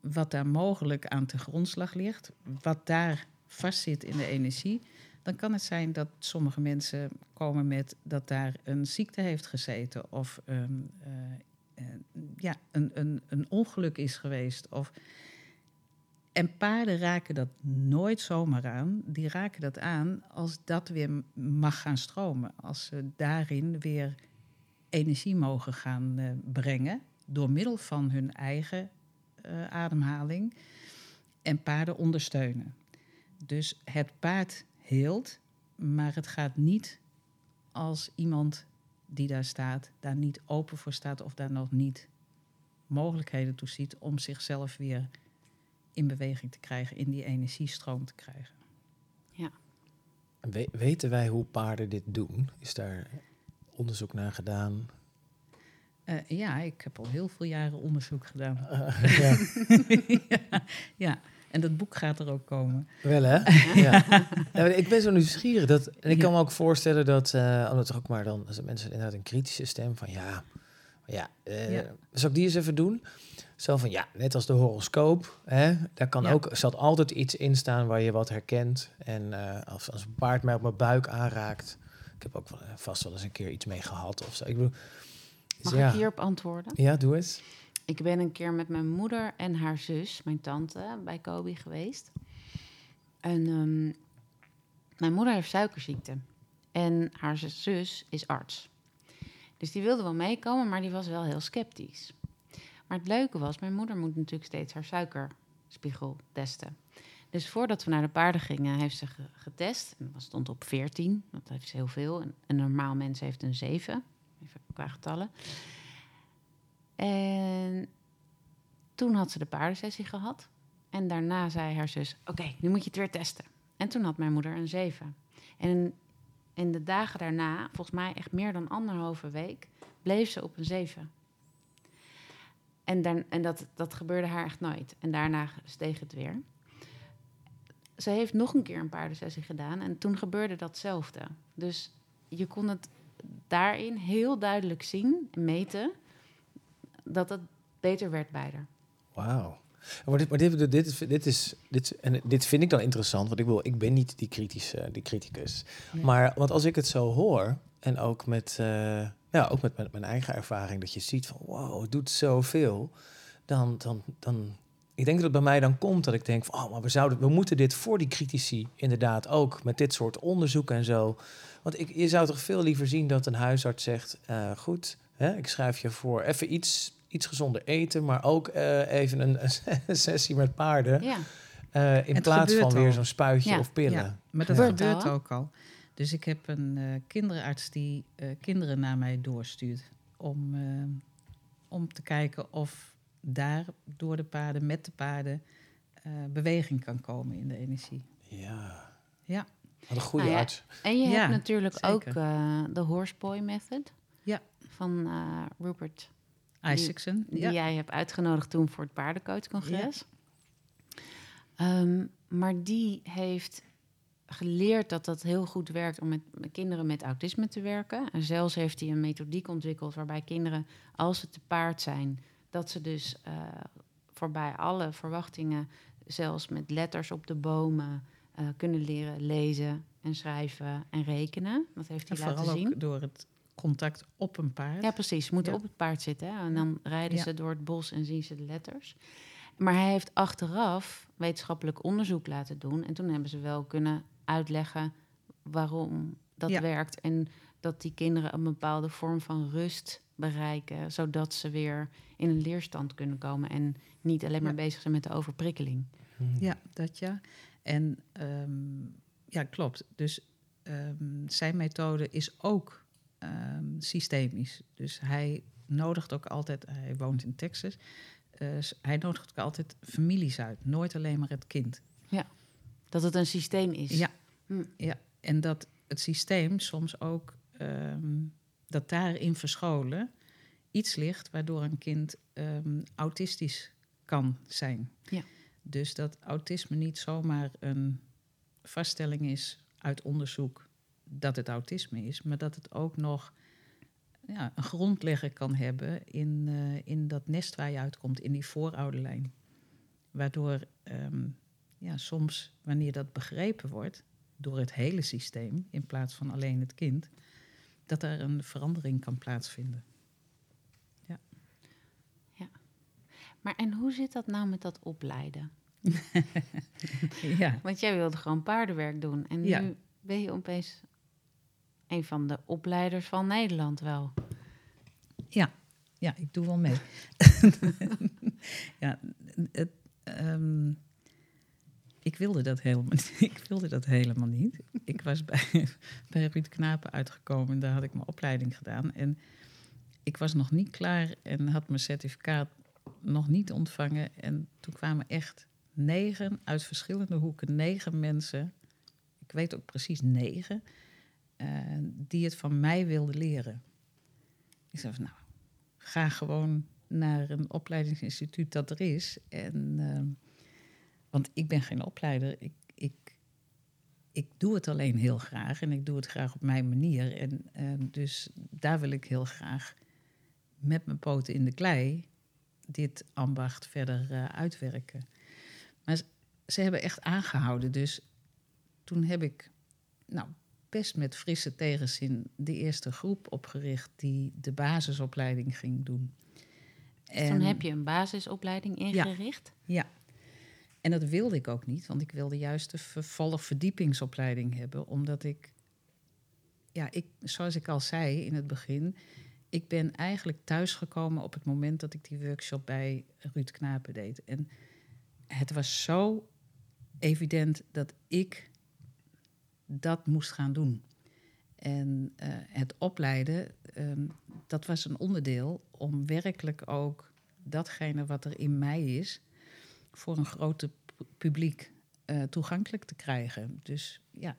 wat daar mogelijk aan te grondslag ligt, wat daar vastzit in de energie, dan kan het zijn dat sommige mensen komen met dat daar een ziekte heeft gezeten of um, uh, ja, een, een, een ongeluk is geweest. Of... En paarden raken dat nooit zomaar aan. Die raken dat aan als dat weer mag gaan stromen. Als ze daarin weer energie mogen gaan uh, brengen door middel van hun eigen ademhaling. En paarden ondersteunen. Dus het paard heelt, maar het gaat niet als iemand die daar staat, daar niet open voor staat of daar nog niet mogelijkheden toe ziet om zichzelf weer in beweging te krijgen, in die energiestroom te krijgen. Ja. We weten wij hoe paarden dit doen? Is daar onderzoek naar gedaan? Uh, ja, ik heb al heel veel jaren onderzoek gedaan. Uh, ja. ja. ja. En dat boek gaat er ook komen. Wel hè? ja. ja ik ben zo nieuwsgierig. Dat, en ik kan me ook voorstellen dat, uh, omdat er ook maar dan, als mensen inderdaad een kritische stem van ja, ja, uh, ja. zal ik die eens even doen? Zo van ja, net als de horoscoop, hè, daar kan ja. ook, zat altijd iets in staan waar je wat herkent. En uh, als, als een paard mij op mijn buik aanraakt, ik heb ook vast wel eens een keer iets mee gehad of zo. Ik bedoel, Mag ja. ik hierop antwoorden? Ja, doe eens. Ik ben een keer met mijn moeder en haar zus, mijn tante, bij Kobe geweest. En um, mijn moeder heeft suikerziekte. En haar zus is arts. Dus die wilde wel meekomen, maar die was wel heel sceptisch. Maar het leuke was, mijn moeder moet natuurlijk steeds haar suikerspiegel testen. Dus voordat we naar de paarden gingen, heeft ze getest. En dat stond op 14, dat heeft heel veel. Een normaal mens heeft een 7, even qua getallen. En toen had ze de paardensessie gehad. En daarna zei haar zus: Oké, nu moet je het weer testen. En toen had mijn moeder een 7. En in de dagen daarna, volgens mij echt meer dan anderhalve week, bleef ze op een 7. En, dan, en dat, dat gebeurde haar echt nooit. En daarna steeg het weer. Ze heeft nog een keer een paardensessie gedaan en toen gebeurde datzelfde. Dus je kon het daarin heel duidelijk zien en meten dat het beter werd bij haar. Wauw. Maar, dit, maar dit, dit, is, dit, is, dit, en dit vind ik dan interessant, want ik, wil, ik ben niet die, kritische, die criticus. Maar want als ik het zo hoor, en ook met, eh, ja, ook met, met mijn eigen ervaring, dat je ziet van wow, het doet zoveel, dan, dan, dan, ik denk dat het bij mij dan komt dat ik denk van, oh, maar we, zouden, we moeten dit voor die critici inderdaad ook met dit soort onderzoek en zo. Want ik, je zou toch veel liever zien dat een huisarts zegt, eh, goed, hè, ik schrijf je voor even iets, iets gezonder eten, maar ook eh, even een, een sessie met paarden. Ja, eh, in Het plaats van weer zo'n spuitje Ja. of pillen. Ja, maar dat Ja. Gebeurt ook al. Dus ik heb een eh, kinderarts die eh, kinderen naar mij doorstuurt. Om, eh, om te kijken of daar door de paarden, met de paarden, eh, beweging kan komen in de energie. Ja. Ja. Wat een goede Nou ja, arts. en je Ja, hebt natuurlijk zeker. ook eh, de horseboy method. Ja. Van eh, Rupert, Isaacson. die ja. jij hebt uitgenodigd toen voor het paardencoachcongres. Ehm, maar die heeft geleerd dat dat heel goed werkt om met, met kinderen met autisme te werken. En zelfs heeft hij een methodiek ontwikkeld waarbij kinderen, als ze te paard zijn, dat ze dus eh, voorbij alle verwachtingen, zelfs met letters op de bomen, eh, kunnen leren lezen en schrijven en rekenen. Dat heeft hij En laten vooral zien. ook door het contact op een paard. Ja, precies. Ze moeten Ja. op het paard zitten. Hè? En dan rijden Ja. ze door het bos en zien ze de letters. Maar hij heeft achteraf wetenschappelijk onderzoek laten doen. En toen hebben ze wel kunnen uitleggen waarom dat Ja. werkt. En dat die kinderen een bepaalde vorm van rust bereiken. Zodat ze weer in een leerstand kunnen komen. En niet alleen maar Ja. bezig zijn met de overprikkeling. Ja, dat ja. En ehm, ja, klopt. Dus ehm, zijn methode is ook ehm, systemisch. Dus hij nodigt ook altijd, hij woont in Texas, eh, hij nodigt ook altijd families uit. Nooit alleen maar het kind. Dat het een systeem is. Ja. Hm. Ja, en dat het systeem soms ook, ehm, dat daarin verscholen iets ligt waardoor een kind ehm, autistisch kan zijn. Ja. Dus dat autisme niet zomaar een vaststelling is uit onderzoek dat het autisme is, maar dat het ook nog ja, een grondlegger kan hebben in, eh, in dat nest waar je uitkomt, in die voorouderlijn. Waardoor ehm, ja, soms, wanneer dat begrepen wordt door het hele systeem, in plaats van alleen het kind, dat er een verandering kan plaatsvinden. Maar en hoe zit dat nou met dat opleiden? Ja, Want jij wilde gewoon paardenwerk doen. En nu Ja. ben je opeens een van de opleiders van Nederland wel. ja ik doe wel mee. ja, het, ehm, ik wilde dat helemaal niet. Ik wilde dat helemaal niet. Ik was bij, bij Ruud Knapen uitgekomen en daar had ik mijn opleiding gedaan. En ik was nog niet klaar en had mijn certificaat nog niet ontvangen. En toen kwamen echt negen uit verschillende hoeken, negen mensen. Ik weet ook precies negen. Eh, die het van mij wilden leren. Ik zei van, nou, ga gewoon naar een opleidingsinstituut dat er is. En, ehm, want ik ben geen opleider. Ik, ik, ik doe het alleen heel graag en ik doe het graag op mijn manier. En ehm, dus daar wil ik heel graag met mijn poten in de klei dit ambacht verder eh, uitwerken. Maar ze hebben echt aangehouden. Dus toen heb ik nou, best met frisse tegenzin de eerste groep opgericht die de basisopleiding ging doen. Dus Toen heb je een basisopleiding ingericht. Ja. En dat wilde ik ook niet, want ik wilde juist de vervolgverdiepingsopleiding hebben, omdat ik, ja, ik, zoals ik al zei in het begin, ik ben eigenlijk thuisgekomen op het moment dat ik die workshop bij Ruud Knapen deed. En het was zo evident dat ik dat moest gaan doen. En eh, het opleiden, ehm, dat was een onderdeel om werkelijk ook datgene wat er in mij is, voor een grote pu- publiek eh, toegankelijk te krijgen. Dus ja,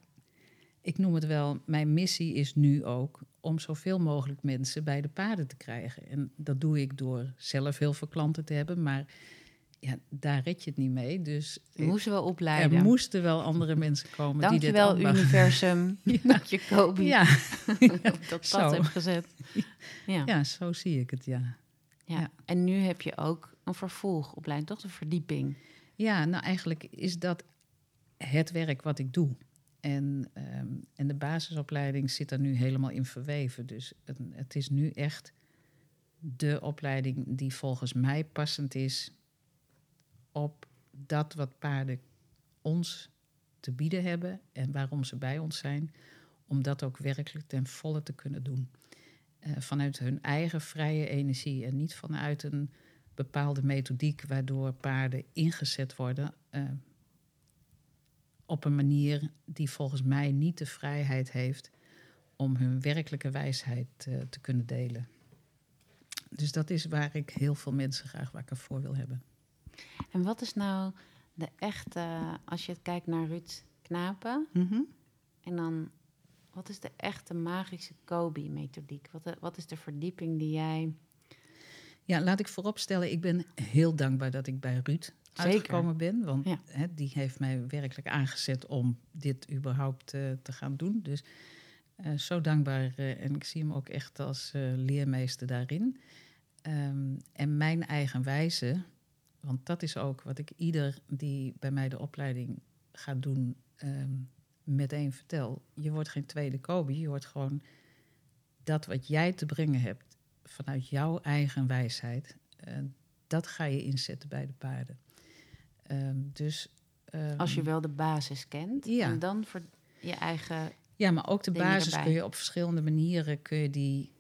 ik noem het wel, mijn missie is nu ook om zoveel mogelijk mensen bij de paden te krijgen. En dat doe ik door zelf heel veel klanten te hebben, maar ja, daar red je het niet mee. Dus Je moest wel opleiden. er moesten wel andere mensen komen die dit Dankjewel, ambacht- universum, dat je Kobe Ja, dat pad Zo. hebt gezet. Ja. ja, zo zie ik het, ja. Ja. Ja. En nu heb je ook een vervolgopleiding, toch? De verdieping. Ja, nou eigenlijk is dat het werk wat ik doe. En, ehm, en de basisopleiding zit er nu helemaal in verweven. Dus het, het is nu echt de opleiding die volgens mij passend is op dat wat paarden ons te bieden hebben en waarom ze bij ons zijn, om dat ook werkelijk ten volle te kunnen doen. Eh, vanuit hun eigen vrije energie en niet vanuit een bepaalde methodiek waardoor paarden ingezet worden eh, op een manier die volgens mij niet de vrijheid heeft om hun werkelijke wijsheid eh, te kunnen delen. Dus dat is waar ik heel veel mensen graag wakker voor wil hebben. En wat is nou de echte, als je kijkt naar Ruud Knapen, en dan, wat is de echte magische Kobe-methodiek? Wat, de- wat is de verdieping die jij... Ja, laat ik vooropstellen, ik ben heel dankbaar dat ik bij Ruud Zeker. uitgekomen ben. Want Ja. die heeft mij werkelijk aangezet om dit überhaupt eh, te gaan doen. Dus eh, zo dankbaar. eh, en ik zie hem ook echt als eh, leermeester daarin. Ehm, en mijn eigen wijze, want dat is ook wat ik ieder die bij mij de opleiding gaat doen, ehm, meteen vertel. Je wordt geen tweede Kobe, je wordt gewoon dat wat jij te brengen hebt vanuit jouw eigen wijsheid, eh, dat ga je inzetten bij de paarden. Ehm, dus, ehm, Als je wel de basis kent, Ja. en dan voor je eigen... ja, maar ook de basis erbij. kun je op verschillende manieren kun je die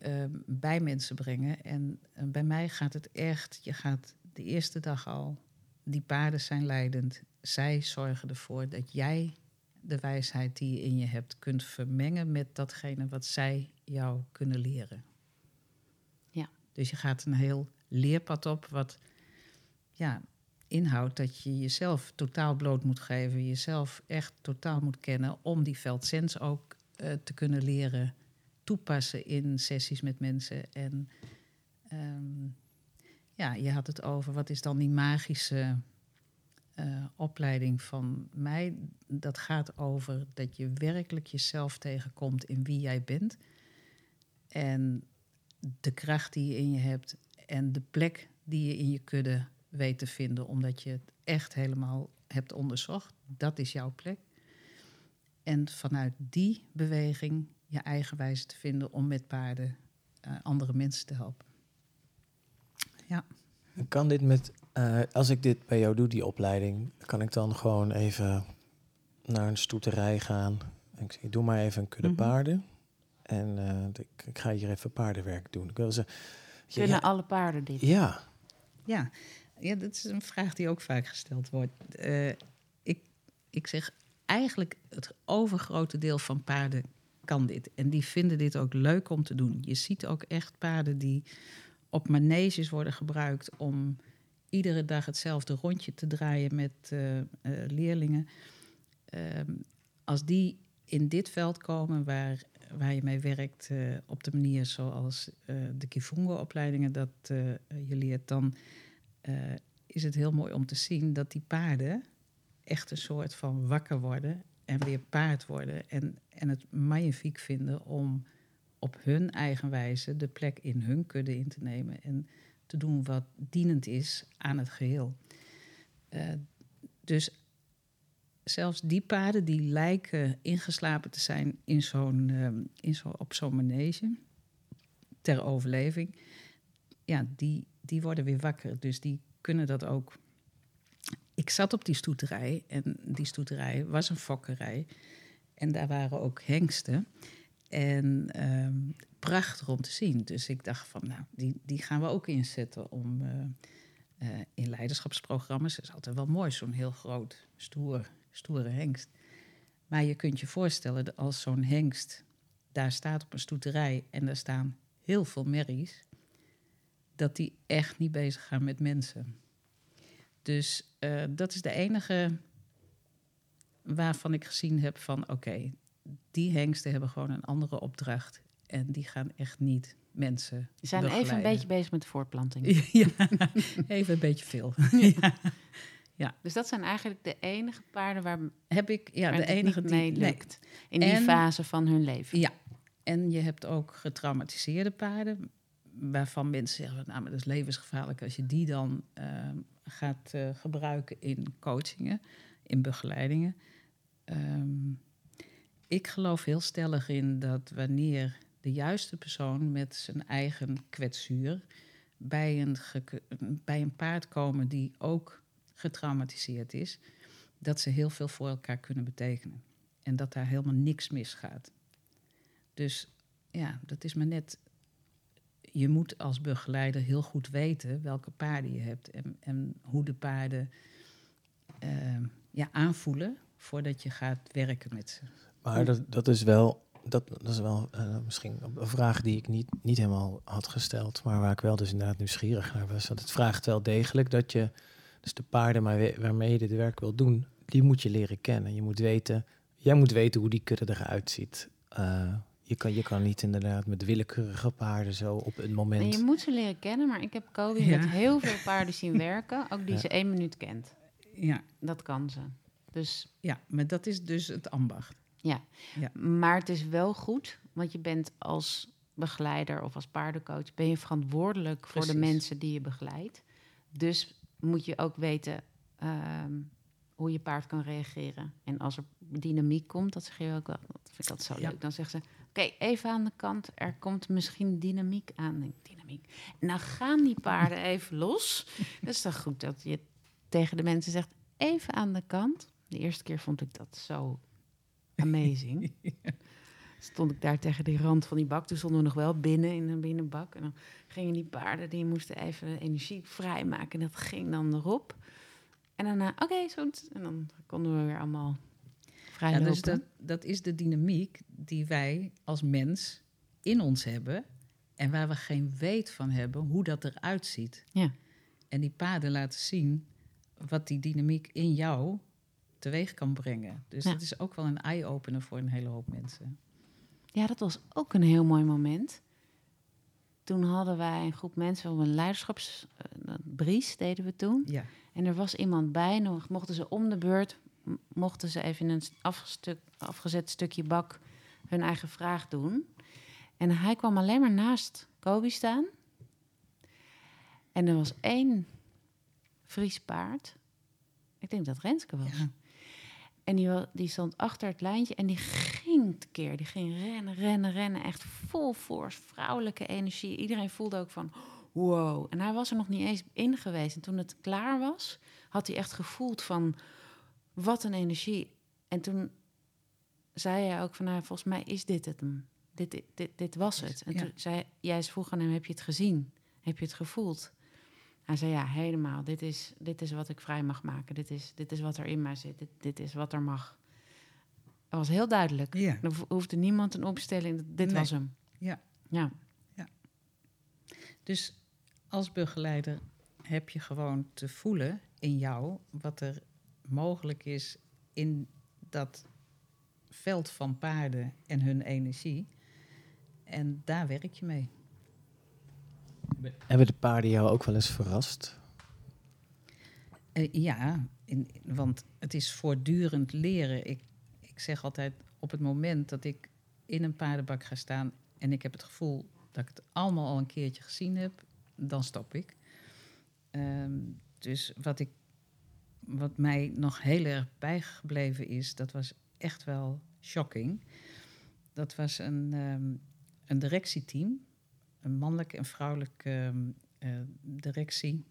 bij mensen brengen. En eh, bij mij gaat het echt, je gaat de eerste dag al, die paarden zijn leidend. Zij zorgen ervoor dat jij de wijsheid die je in je hebt kunt vermengen met datgene wat zij jou kunnen leren. Ja. Dus je gaat een heel leerpad op wat ja, inhoudt dat je jezelf totaal bloot moet geven, jezelf echt totaal moet kennen om die veldsens ook eh, te kunnen leren toepassen in sessies met mensen. En ehm, ja, je had het over wat is dan die magische eh, opleiding van mij. Dat gaat over dat je werkelijk jezelf tegenkomt in wie jij bent. En de kracht die je in je hebt en de plek die je in je kudde weet te vinden, omdat je het echt helemaal hebt onderzocht. Dat is jouw plek. En vanuit die beweging je eigen wijze te vinden om met paarden eh, andere mensen te helpen. Kan dit met, eh, als ik dit bij jou doe, die opleiding, kan ik dan gewoon even naar een stoeterij gaan. En ik zeg, doe maar even een kudde Mhm. paarden. En eh, ik, ik ga hier even paardenwerk doen. Ik wil ze, ja, Kunnen alle paarden dit? ja, Ja, ja, dat is een vraag die ook vaak gesteld wordt. Eh, ik, ik zeg eigenlijk het overgrote deel van paarden kan dit. En die vinden dit ook leuk om te doen. Je ziet ook echt paarden die op maneges worden gebruikt om iedere dag hetzelfde rondje te draaien met eh, eh, leerlingen. Ehm, als die in dit veld komen waar, waar je mee werkt, eh, op de manier zoals de Kifungo-opleidingen dat je leert, dan is het heel mooi om te zien dat die paarden echt een soort van wakker worden en weer paard worden. En, en het magnifiek vinden om op hun eigen wijze de plek in hun kudde in te nemen en te doen wat dienend is aan het geheel. Eh, dus zelfs die paarden die lijken ingeslapen te zijn in zo'n, ehm, in zo, op zo'n manege ter overleving, ja, die, die worden weer wakker. Dus die kunnen dat ook. Ik zat op die stoeterij en die stoeterij was een fokkerij. En daar waren ook hengsten. En ehm, prachtig om te zien. Dus ik dacht van, nou, die, die gaan we ook inzetten om eh, eh, in leiderschapsprogramma's. Dat is altijd wel mooi, zo'n heel groot, stoer, stoere hengst. Maar je kunt je voorstellen dat als zo'n hengst daar staat op een stoeterij en daar staan heel veel merries, dat die echt niet bezig gaan met mensen. Dus eh, dat is de enige waarvan ik gezien heb van oké, die hengsten hebben gewoon een andere opdracht en die gaan echt niet mensen. We zijn even een beetje bezig met de voortplanting. ja, even een beetje veel. ja. Dus dat zijn eigenlijk de enige paarden waar, Heb ik ja, de enige die mee nee. lukt. In die En- fase van hun leven. Ja, en je hebt ook getraumatiseerde paarden waarvan mensen zeggen, nou, maar dat is levensgevaarlijk als je die dan ehm, gaat eh, gebruiken in coachingen, in begeleidingen. Ehm, ik geloof heel stellig in dat wanneer de juiste persoon met zijn eigen kwetsuur bij een, bij een paard komen die ook getraumatiseerd is, dat ze heel veel voor elkaar kunnen betekenen. En dat daar helemaal niks misgaat. Dus ja, dat is maar net. Je moet als begeleider heel goed weten welke paarden je hebt en, en hoe de paarden uh, ja, aanvoelen voordat je gaat werken met ze. Maar dat, dat is wel, dat, dat is wel uh, misschien een vraag die ik niet, niet helemaal had gesteld, maar waar ik wel dus inderdaad nieuwsgierig naar was. Want het vraagt wel degelijk dat je, dus de paarden waarmee je dit werk wil doen, die moet je leren kennen. Je moet weten, jij moet weten hoe die kudde eruit ziet. Uh, je kan, je kan niet inderdaad met willekeurige paarden zo op een moment. En je moet ze leren kennen, maar ik heb Kobe met heel veel paarden zien werken, ook die ze één minuut kent. Ja. Dat kan ze. Dus, ja, maar dat is dus het ambacht. Ja. ja, maar het is wel goed, want je bent als begeleider of als paardencoach ben je verantwoordelijk voor de mensen die je begeleidt. Dus moet je ook weten ehm, hoe je paard kan reageren. En als er dynamiek komt, dat zeg je ook wel, dat vind ik dat zo leuk. Dan zeggen ze, oké, even aan de kant, er komt misschien dynamiek aan. Dynamiek. Dan gaan die paarden even los. Dat is toch goed dat je tegen de mensen zegt, even aan de kant. De eerste keer vond ik dat zo amazing. Stond ik daar tegen die rand van die bak. Toen stonden we nog wel binnen in een binnenbak. En dan gingen die paarden, die moesten even energie vrijmaken. En dat ging dan erop. En daarna, oké, okay, zo. En dan konden we weer allemaal vrij ja, Dus dat, dat is de dynamiek die wij als mens in ons hebben. En waar we geen weet van hebben hoe dat eruit ziet. Ja. En die paarden laten zien wat die dynamiek in jou teweeg kan brengen. Dus ja. dat is ook wel een eye-opener voor een hele hoop mensen. Ja, dat was ook een heel mooi moment. Toen hadden wij een groep mensen op een leiderschapsbries, uh, deden we toen. Ja. En er was iemand bij, nog mochten ze om de beurt, mochten ze even in een afgestuk, afgezet stukje bak hun eigen vraag doen. En hij kwam alleen maar naast Kobe staan. En er was één Fries paard. Ik denk dat Renske was. Ja. En die, die stond achter het lijntje en die ging keer, Die ging rennen, rennen, rennen. Echt vol force, vrouwelijke energie. Iedereen voelde ook van, wow. En hij was er nog niet eens in geweest. En toen het klaar was, had hij echt gevoeld van, wat een energie. En toen zei hij ook van, nou, volgens mij is dit het Dit, dit, dit, dit was het. En toen zei jij vroeg aan hem, heb je het gezien? Heb je het gevoeld? Hij zei, ja, helemaal. Dit is, dit is wat ik vrij mag maken. Dit is, dit is wat er in mij zit. Dit, dit is wat er mag. Dat was heel duidelijk. Ja. Er hoefde niemand een opstelling. Dit was hem. Ja. ja. ja. Dus als begeleider heb je gewoon te voelen in jou wat er mogelijk is in dat veld van paarden en hun energie. En daar werk je mee. Hebben de paarden jou ook wel eens verrast? Uh, ja, in, want het is voortdurend leren. Ik, ik zeg altijd, op het moment dat ik in een paardenbak ga staan en ik heb het gevoel dat ik het allemaal al een keertje gezien heb, dan stop ik. Um, dus wat, ik, wat mij nog heel erg bijgebleven is, dat was echt wel shocking. Dat was een, um, een directieteam een mannelijke en vrouwelijke uh, directie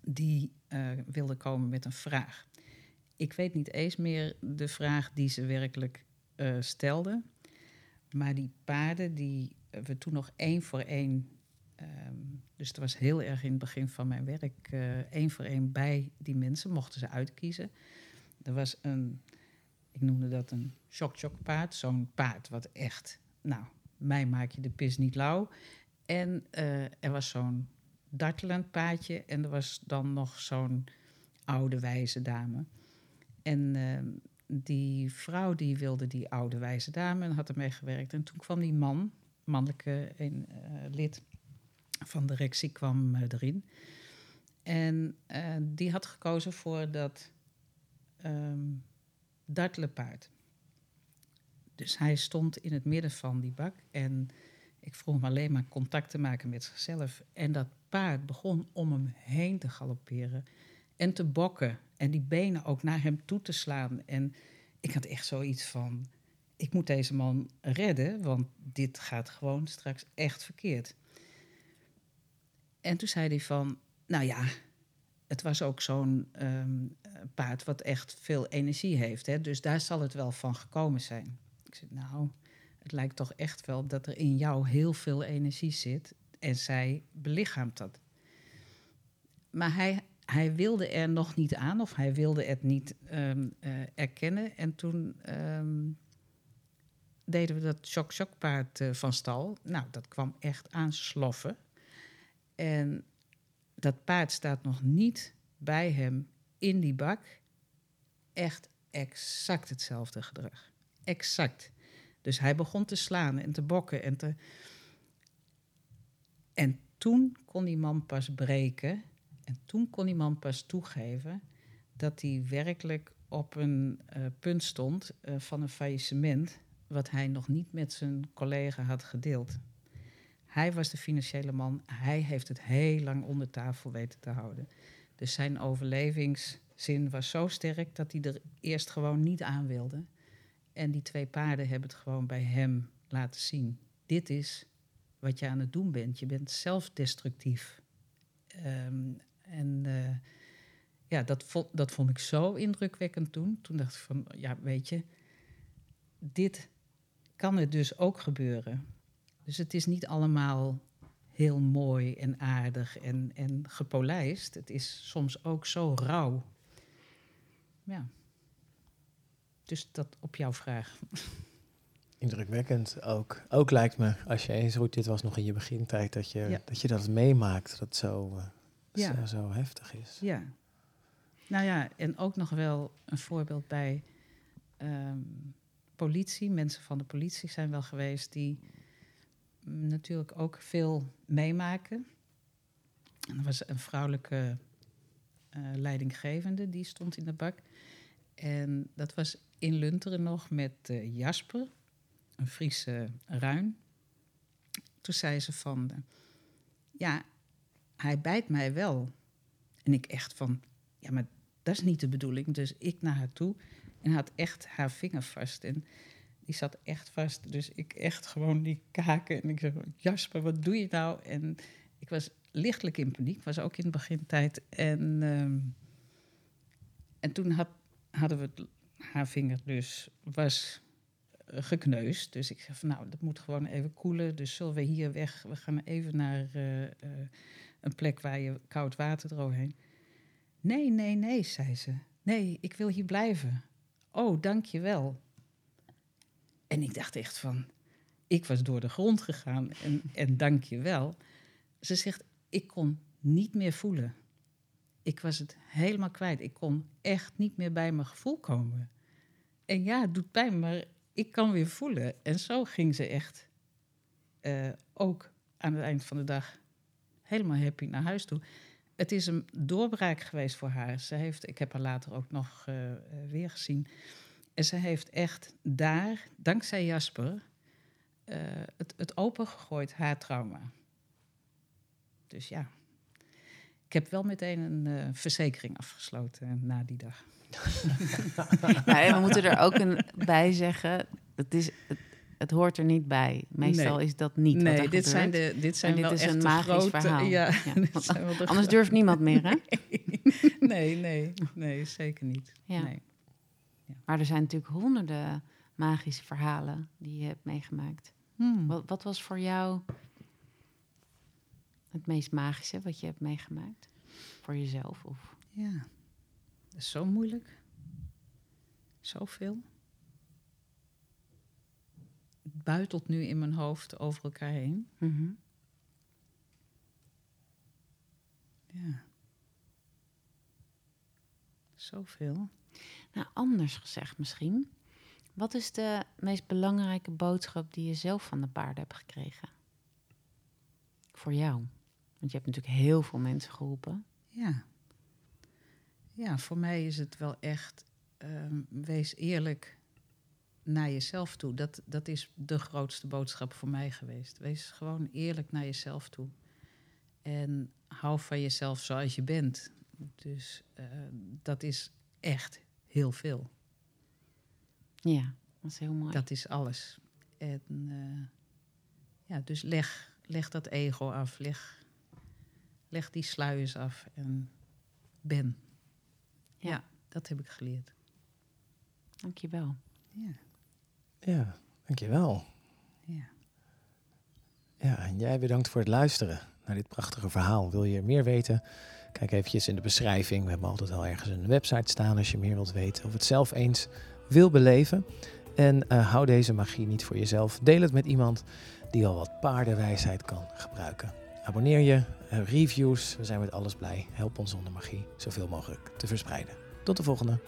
die uh, wilde komen met een vraag. Ik weet niet eens meer de vraag die ze werkelijk uh, stelden. Maar die paarden die we toen nog één voor één. Um, dus het was heel erg in het begin van mijn werk. één voor één bij die mensen mochten ze uitkiezen. Er was een, ik noemde dat een shock-shock paard. Zo'n paard wat echt, nou, mij maak je de pis niet lauw. En uh, er was zo'n dartelend paadje en er was dan nog zo'n oude wijze dame. En uh, die vrouw die wilde die oude wijze dame en had ermee gewerkt. En toen kwam die man, mannelijke uh, lid van de directie, kwam erin. En die had gekozen voor dat um, dartelenpaard. Dus hij stond in het midden van die bak en Ik vroeg hem alleen maar contact te maken met zichzelf. En dat paard begon om hem heen te galopperen en te bokken. En die benen ook naar hem toe te slaan. En ik had echt zoiets van: ik moet deze man redden, want dit gaat gewoon straks echt verkeerd. En toen zei hij van: Nou ja, het was ook zo'n ehm, paard wat echt veel energie heeft. Hè? Dus daar zal het wel van gekomen zijn. Ik zei: Nou, het lijkt toch echt wel dat er in jou heel veel energie zit. En zij belichaamt dat. Maar hij, hij wilde er nog niet aan, of hij wilde het niet um, uh, erkennen. En toen um, deden we dat shock-shock paard uh, van stal. Nou, dat kwam echt aansloffen. En dat paard staat nog niet bij hem in die bak. Echt exact hetzelfde gedrag. Exact. Dus hij begon te slaan en te bokken en te. En toen kon die man pas breken. En toen kon die man pas toegeven dat hij werkelijk op een uh, punt stond uh, van een faillissement. wat hij nog niet met zijn collega had gedeeld. Hij was de financiële man. Hij heeft het heel lang onder tafel weten te houden. Dus zijn overlevingszin was zo sterk dat hij er eerst gewoon niet aan wilde. En die twee paarden hebben het gewoon bij hem laten zien. Dit is wat je aan het doen bent. Je bent zelfdestructief. Um, en uh, ja, dat dat vond ik zo indrukwekkend toen. Toen dacht ik van, ja, weet je, dit kan er dus ook gebeuren. Dus het is niet allemaal heel mooi en aardig en, en gepolijst. Het is soms ook zo rauw. Ja. Dus dat op jouw vraag. Indrukwekkend ook. Ook lijkt me, als je eens goed, dit was nog in je begintijd, dat je ja. dat, je dat meemaakt, dat het zo, uh, ja. zo, zo, heftig is. Ja. Nou ja, en ook nog wel een voorbeeld bij um, politie. Mensen van de politie zijn wel geweest die natuurlijk ook veel meemaken. En er was een vrouwelijke uh, leidinggevende, die stond in de bak. En dat was in Lunteren nog met uh, Jasper, een Friese ruin. Toen zei ze van, uh, ja, hij bijt mij wel. En ik echt van, ja, maar dat is niet de bedoeling. Dus ik naar haar toe en had echt haar vinger vast. En die zat echt vast. Dus ik echt gewoon die kaken. En ik zei, Jasper, wat doe je nou? En ik was lichtelijk in paniek, was ook in de begintijd. En, um, en toen had, hadden we het, haar vinger dus, was gekneusd. Dus ik zei van, nou, dat moet gewoon even koelen. Dus zullen we hier weg? We gaan even naar uh, uh, een plek waar je koud water eroverheen. Nee, nee, nee, zei ze. Nee, ik wil hier blijven. Oh, dank je wel. En ik dacht echt van, ik was door de grond gegaan en, en dank je wel. Ze zegt, ik kon niet meer voelen. Ik was het helemaal kwijt. Ik kon echt niet meer bij mijn gevoel komen. En ja, het doet pijn, maar ik kan weer voelen. En zo ging ze echt uh, ook aan het eind van de dag helemaal happy naar huis toe. Het is een doorbraak geweest voor haar. Ze heeft, ik heb haar later ook nog uh, weer gezien. En ze heeft echt daar, dankzij Jasper, uh, het, het opengegooid, haar trauma. Dus ja, ik heb wel meteen een verzekering afgesloten na die dag. we moeten er ook een bij zeggen, het, is, het, het hoort er niet bij. Meestal nee. is dat niet nee, wat er dit zijn de Dit zijn en dit wel is echt een magisch grote, verhaal. Ja, ja. Anders durft niemand meer, hè? Nee, nee, nee, zeker niet. Nee. Ja. Maar er zijn natuurlijk honderden magische verhalen die je hebt meegemaakt. Hmm. Wat, wat, was voor jou het meest magische wat je hebt meegemaakt? Voor jezelf? Of? Ja, dat is zo moeilijk. Zoveel. Het buitelt nu in mijn hoofd over elkaar heen. Mm -hmm. Ja. Zoveel. Nou, anders gezegd misschien. Wat is de meest belangrijke boodschap die je zelf van de paarden hebt gekregen? Voor jou. Want je hebt natuurlijk heel veel mensen geholpen. Ja. Ja, voor mij is het wel echt, um, wees eerlijk naar jezelf toe. Dat, dat is de grootste boodschap voor mij geweest. Wees gewoon eerlijk naar jezelf toe. En hou van jezelf zoals je bent. Dus eh, dat is echt heel veel. Ja, dat is heel mooi. Dat is alles. En eh, ja, dus leg, leg dat ego af. Leg, leg die sluiers af en ben. Ja. Dat heb ik geleerd. Dankjewel. Ja, Ja, dankjewel. ja. Ja, en jij bedankt voor het luisteren naar dit prachtige verhaal. Wil je meer weten? Kijk eventjes in de beschrijving. We hebben altijd wel ergens een website staan als je meer wilt weten. Of het zelf eens wil beleven. En eh, hou deze magie niet voor jezelf. Deel het met iemand die al wat paardenwijsheid kan gebruiken. Abonneer je, eh, reviews. We zijn met alles blij. Help ons om de magie zoveel mogelijk te verspreiden. Tot de volgende.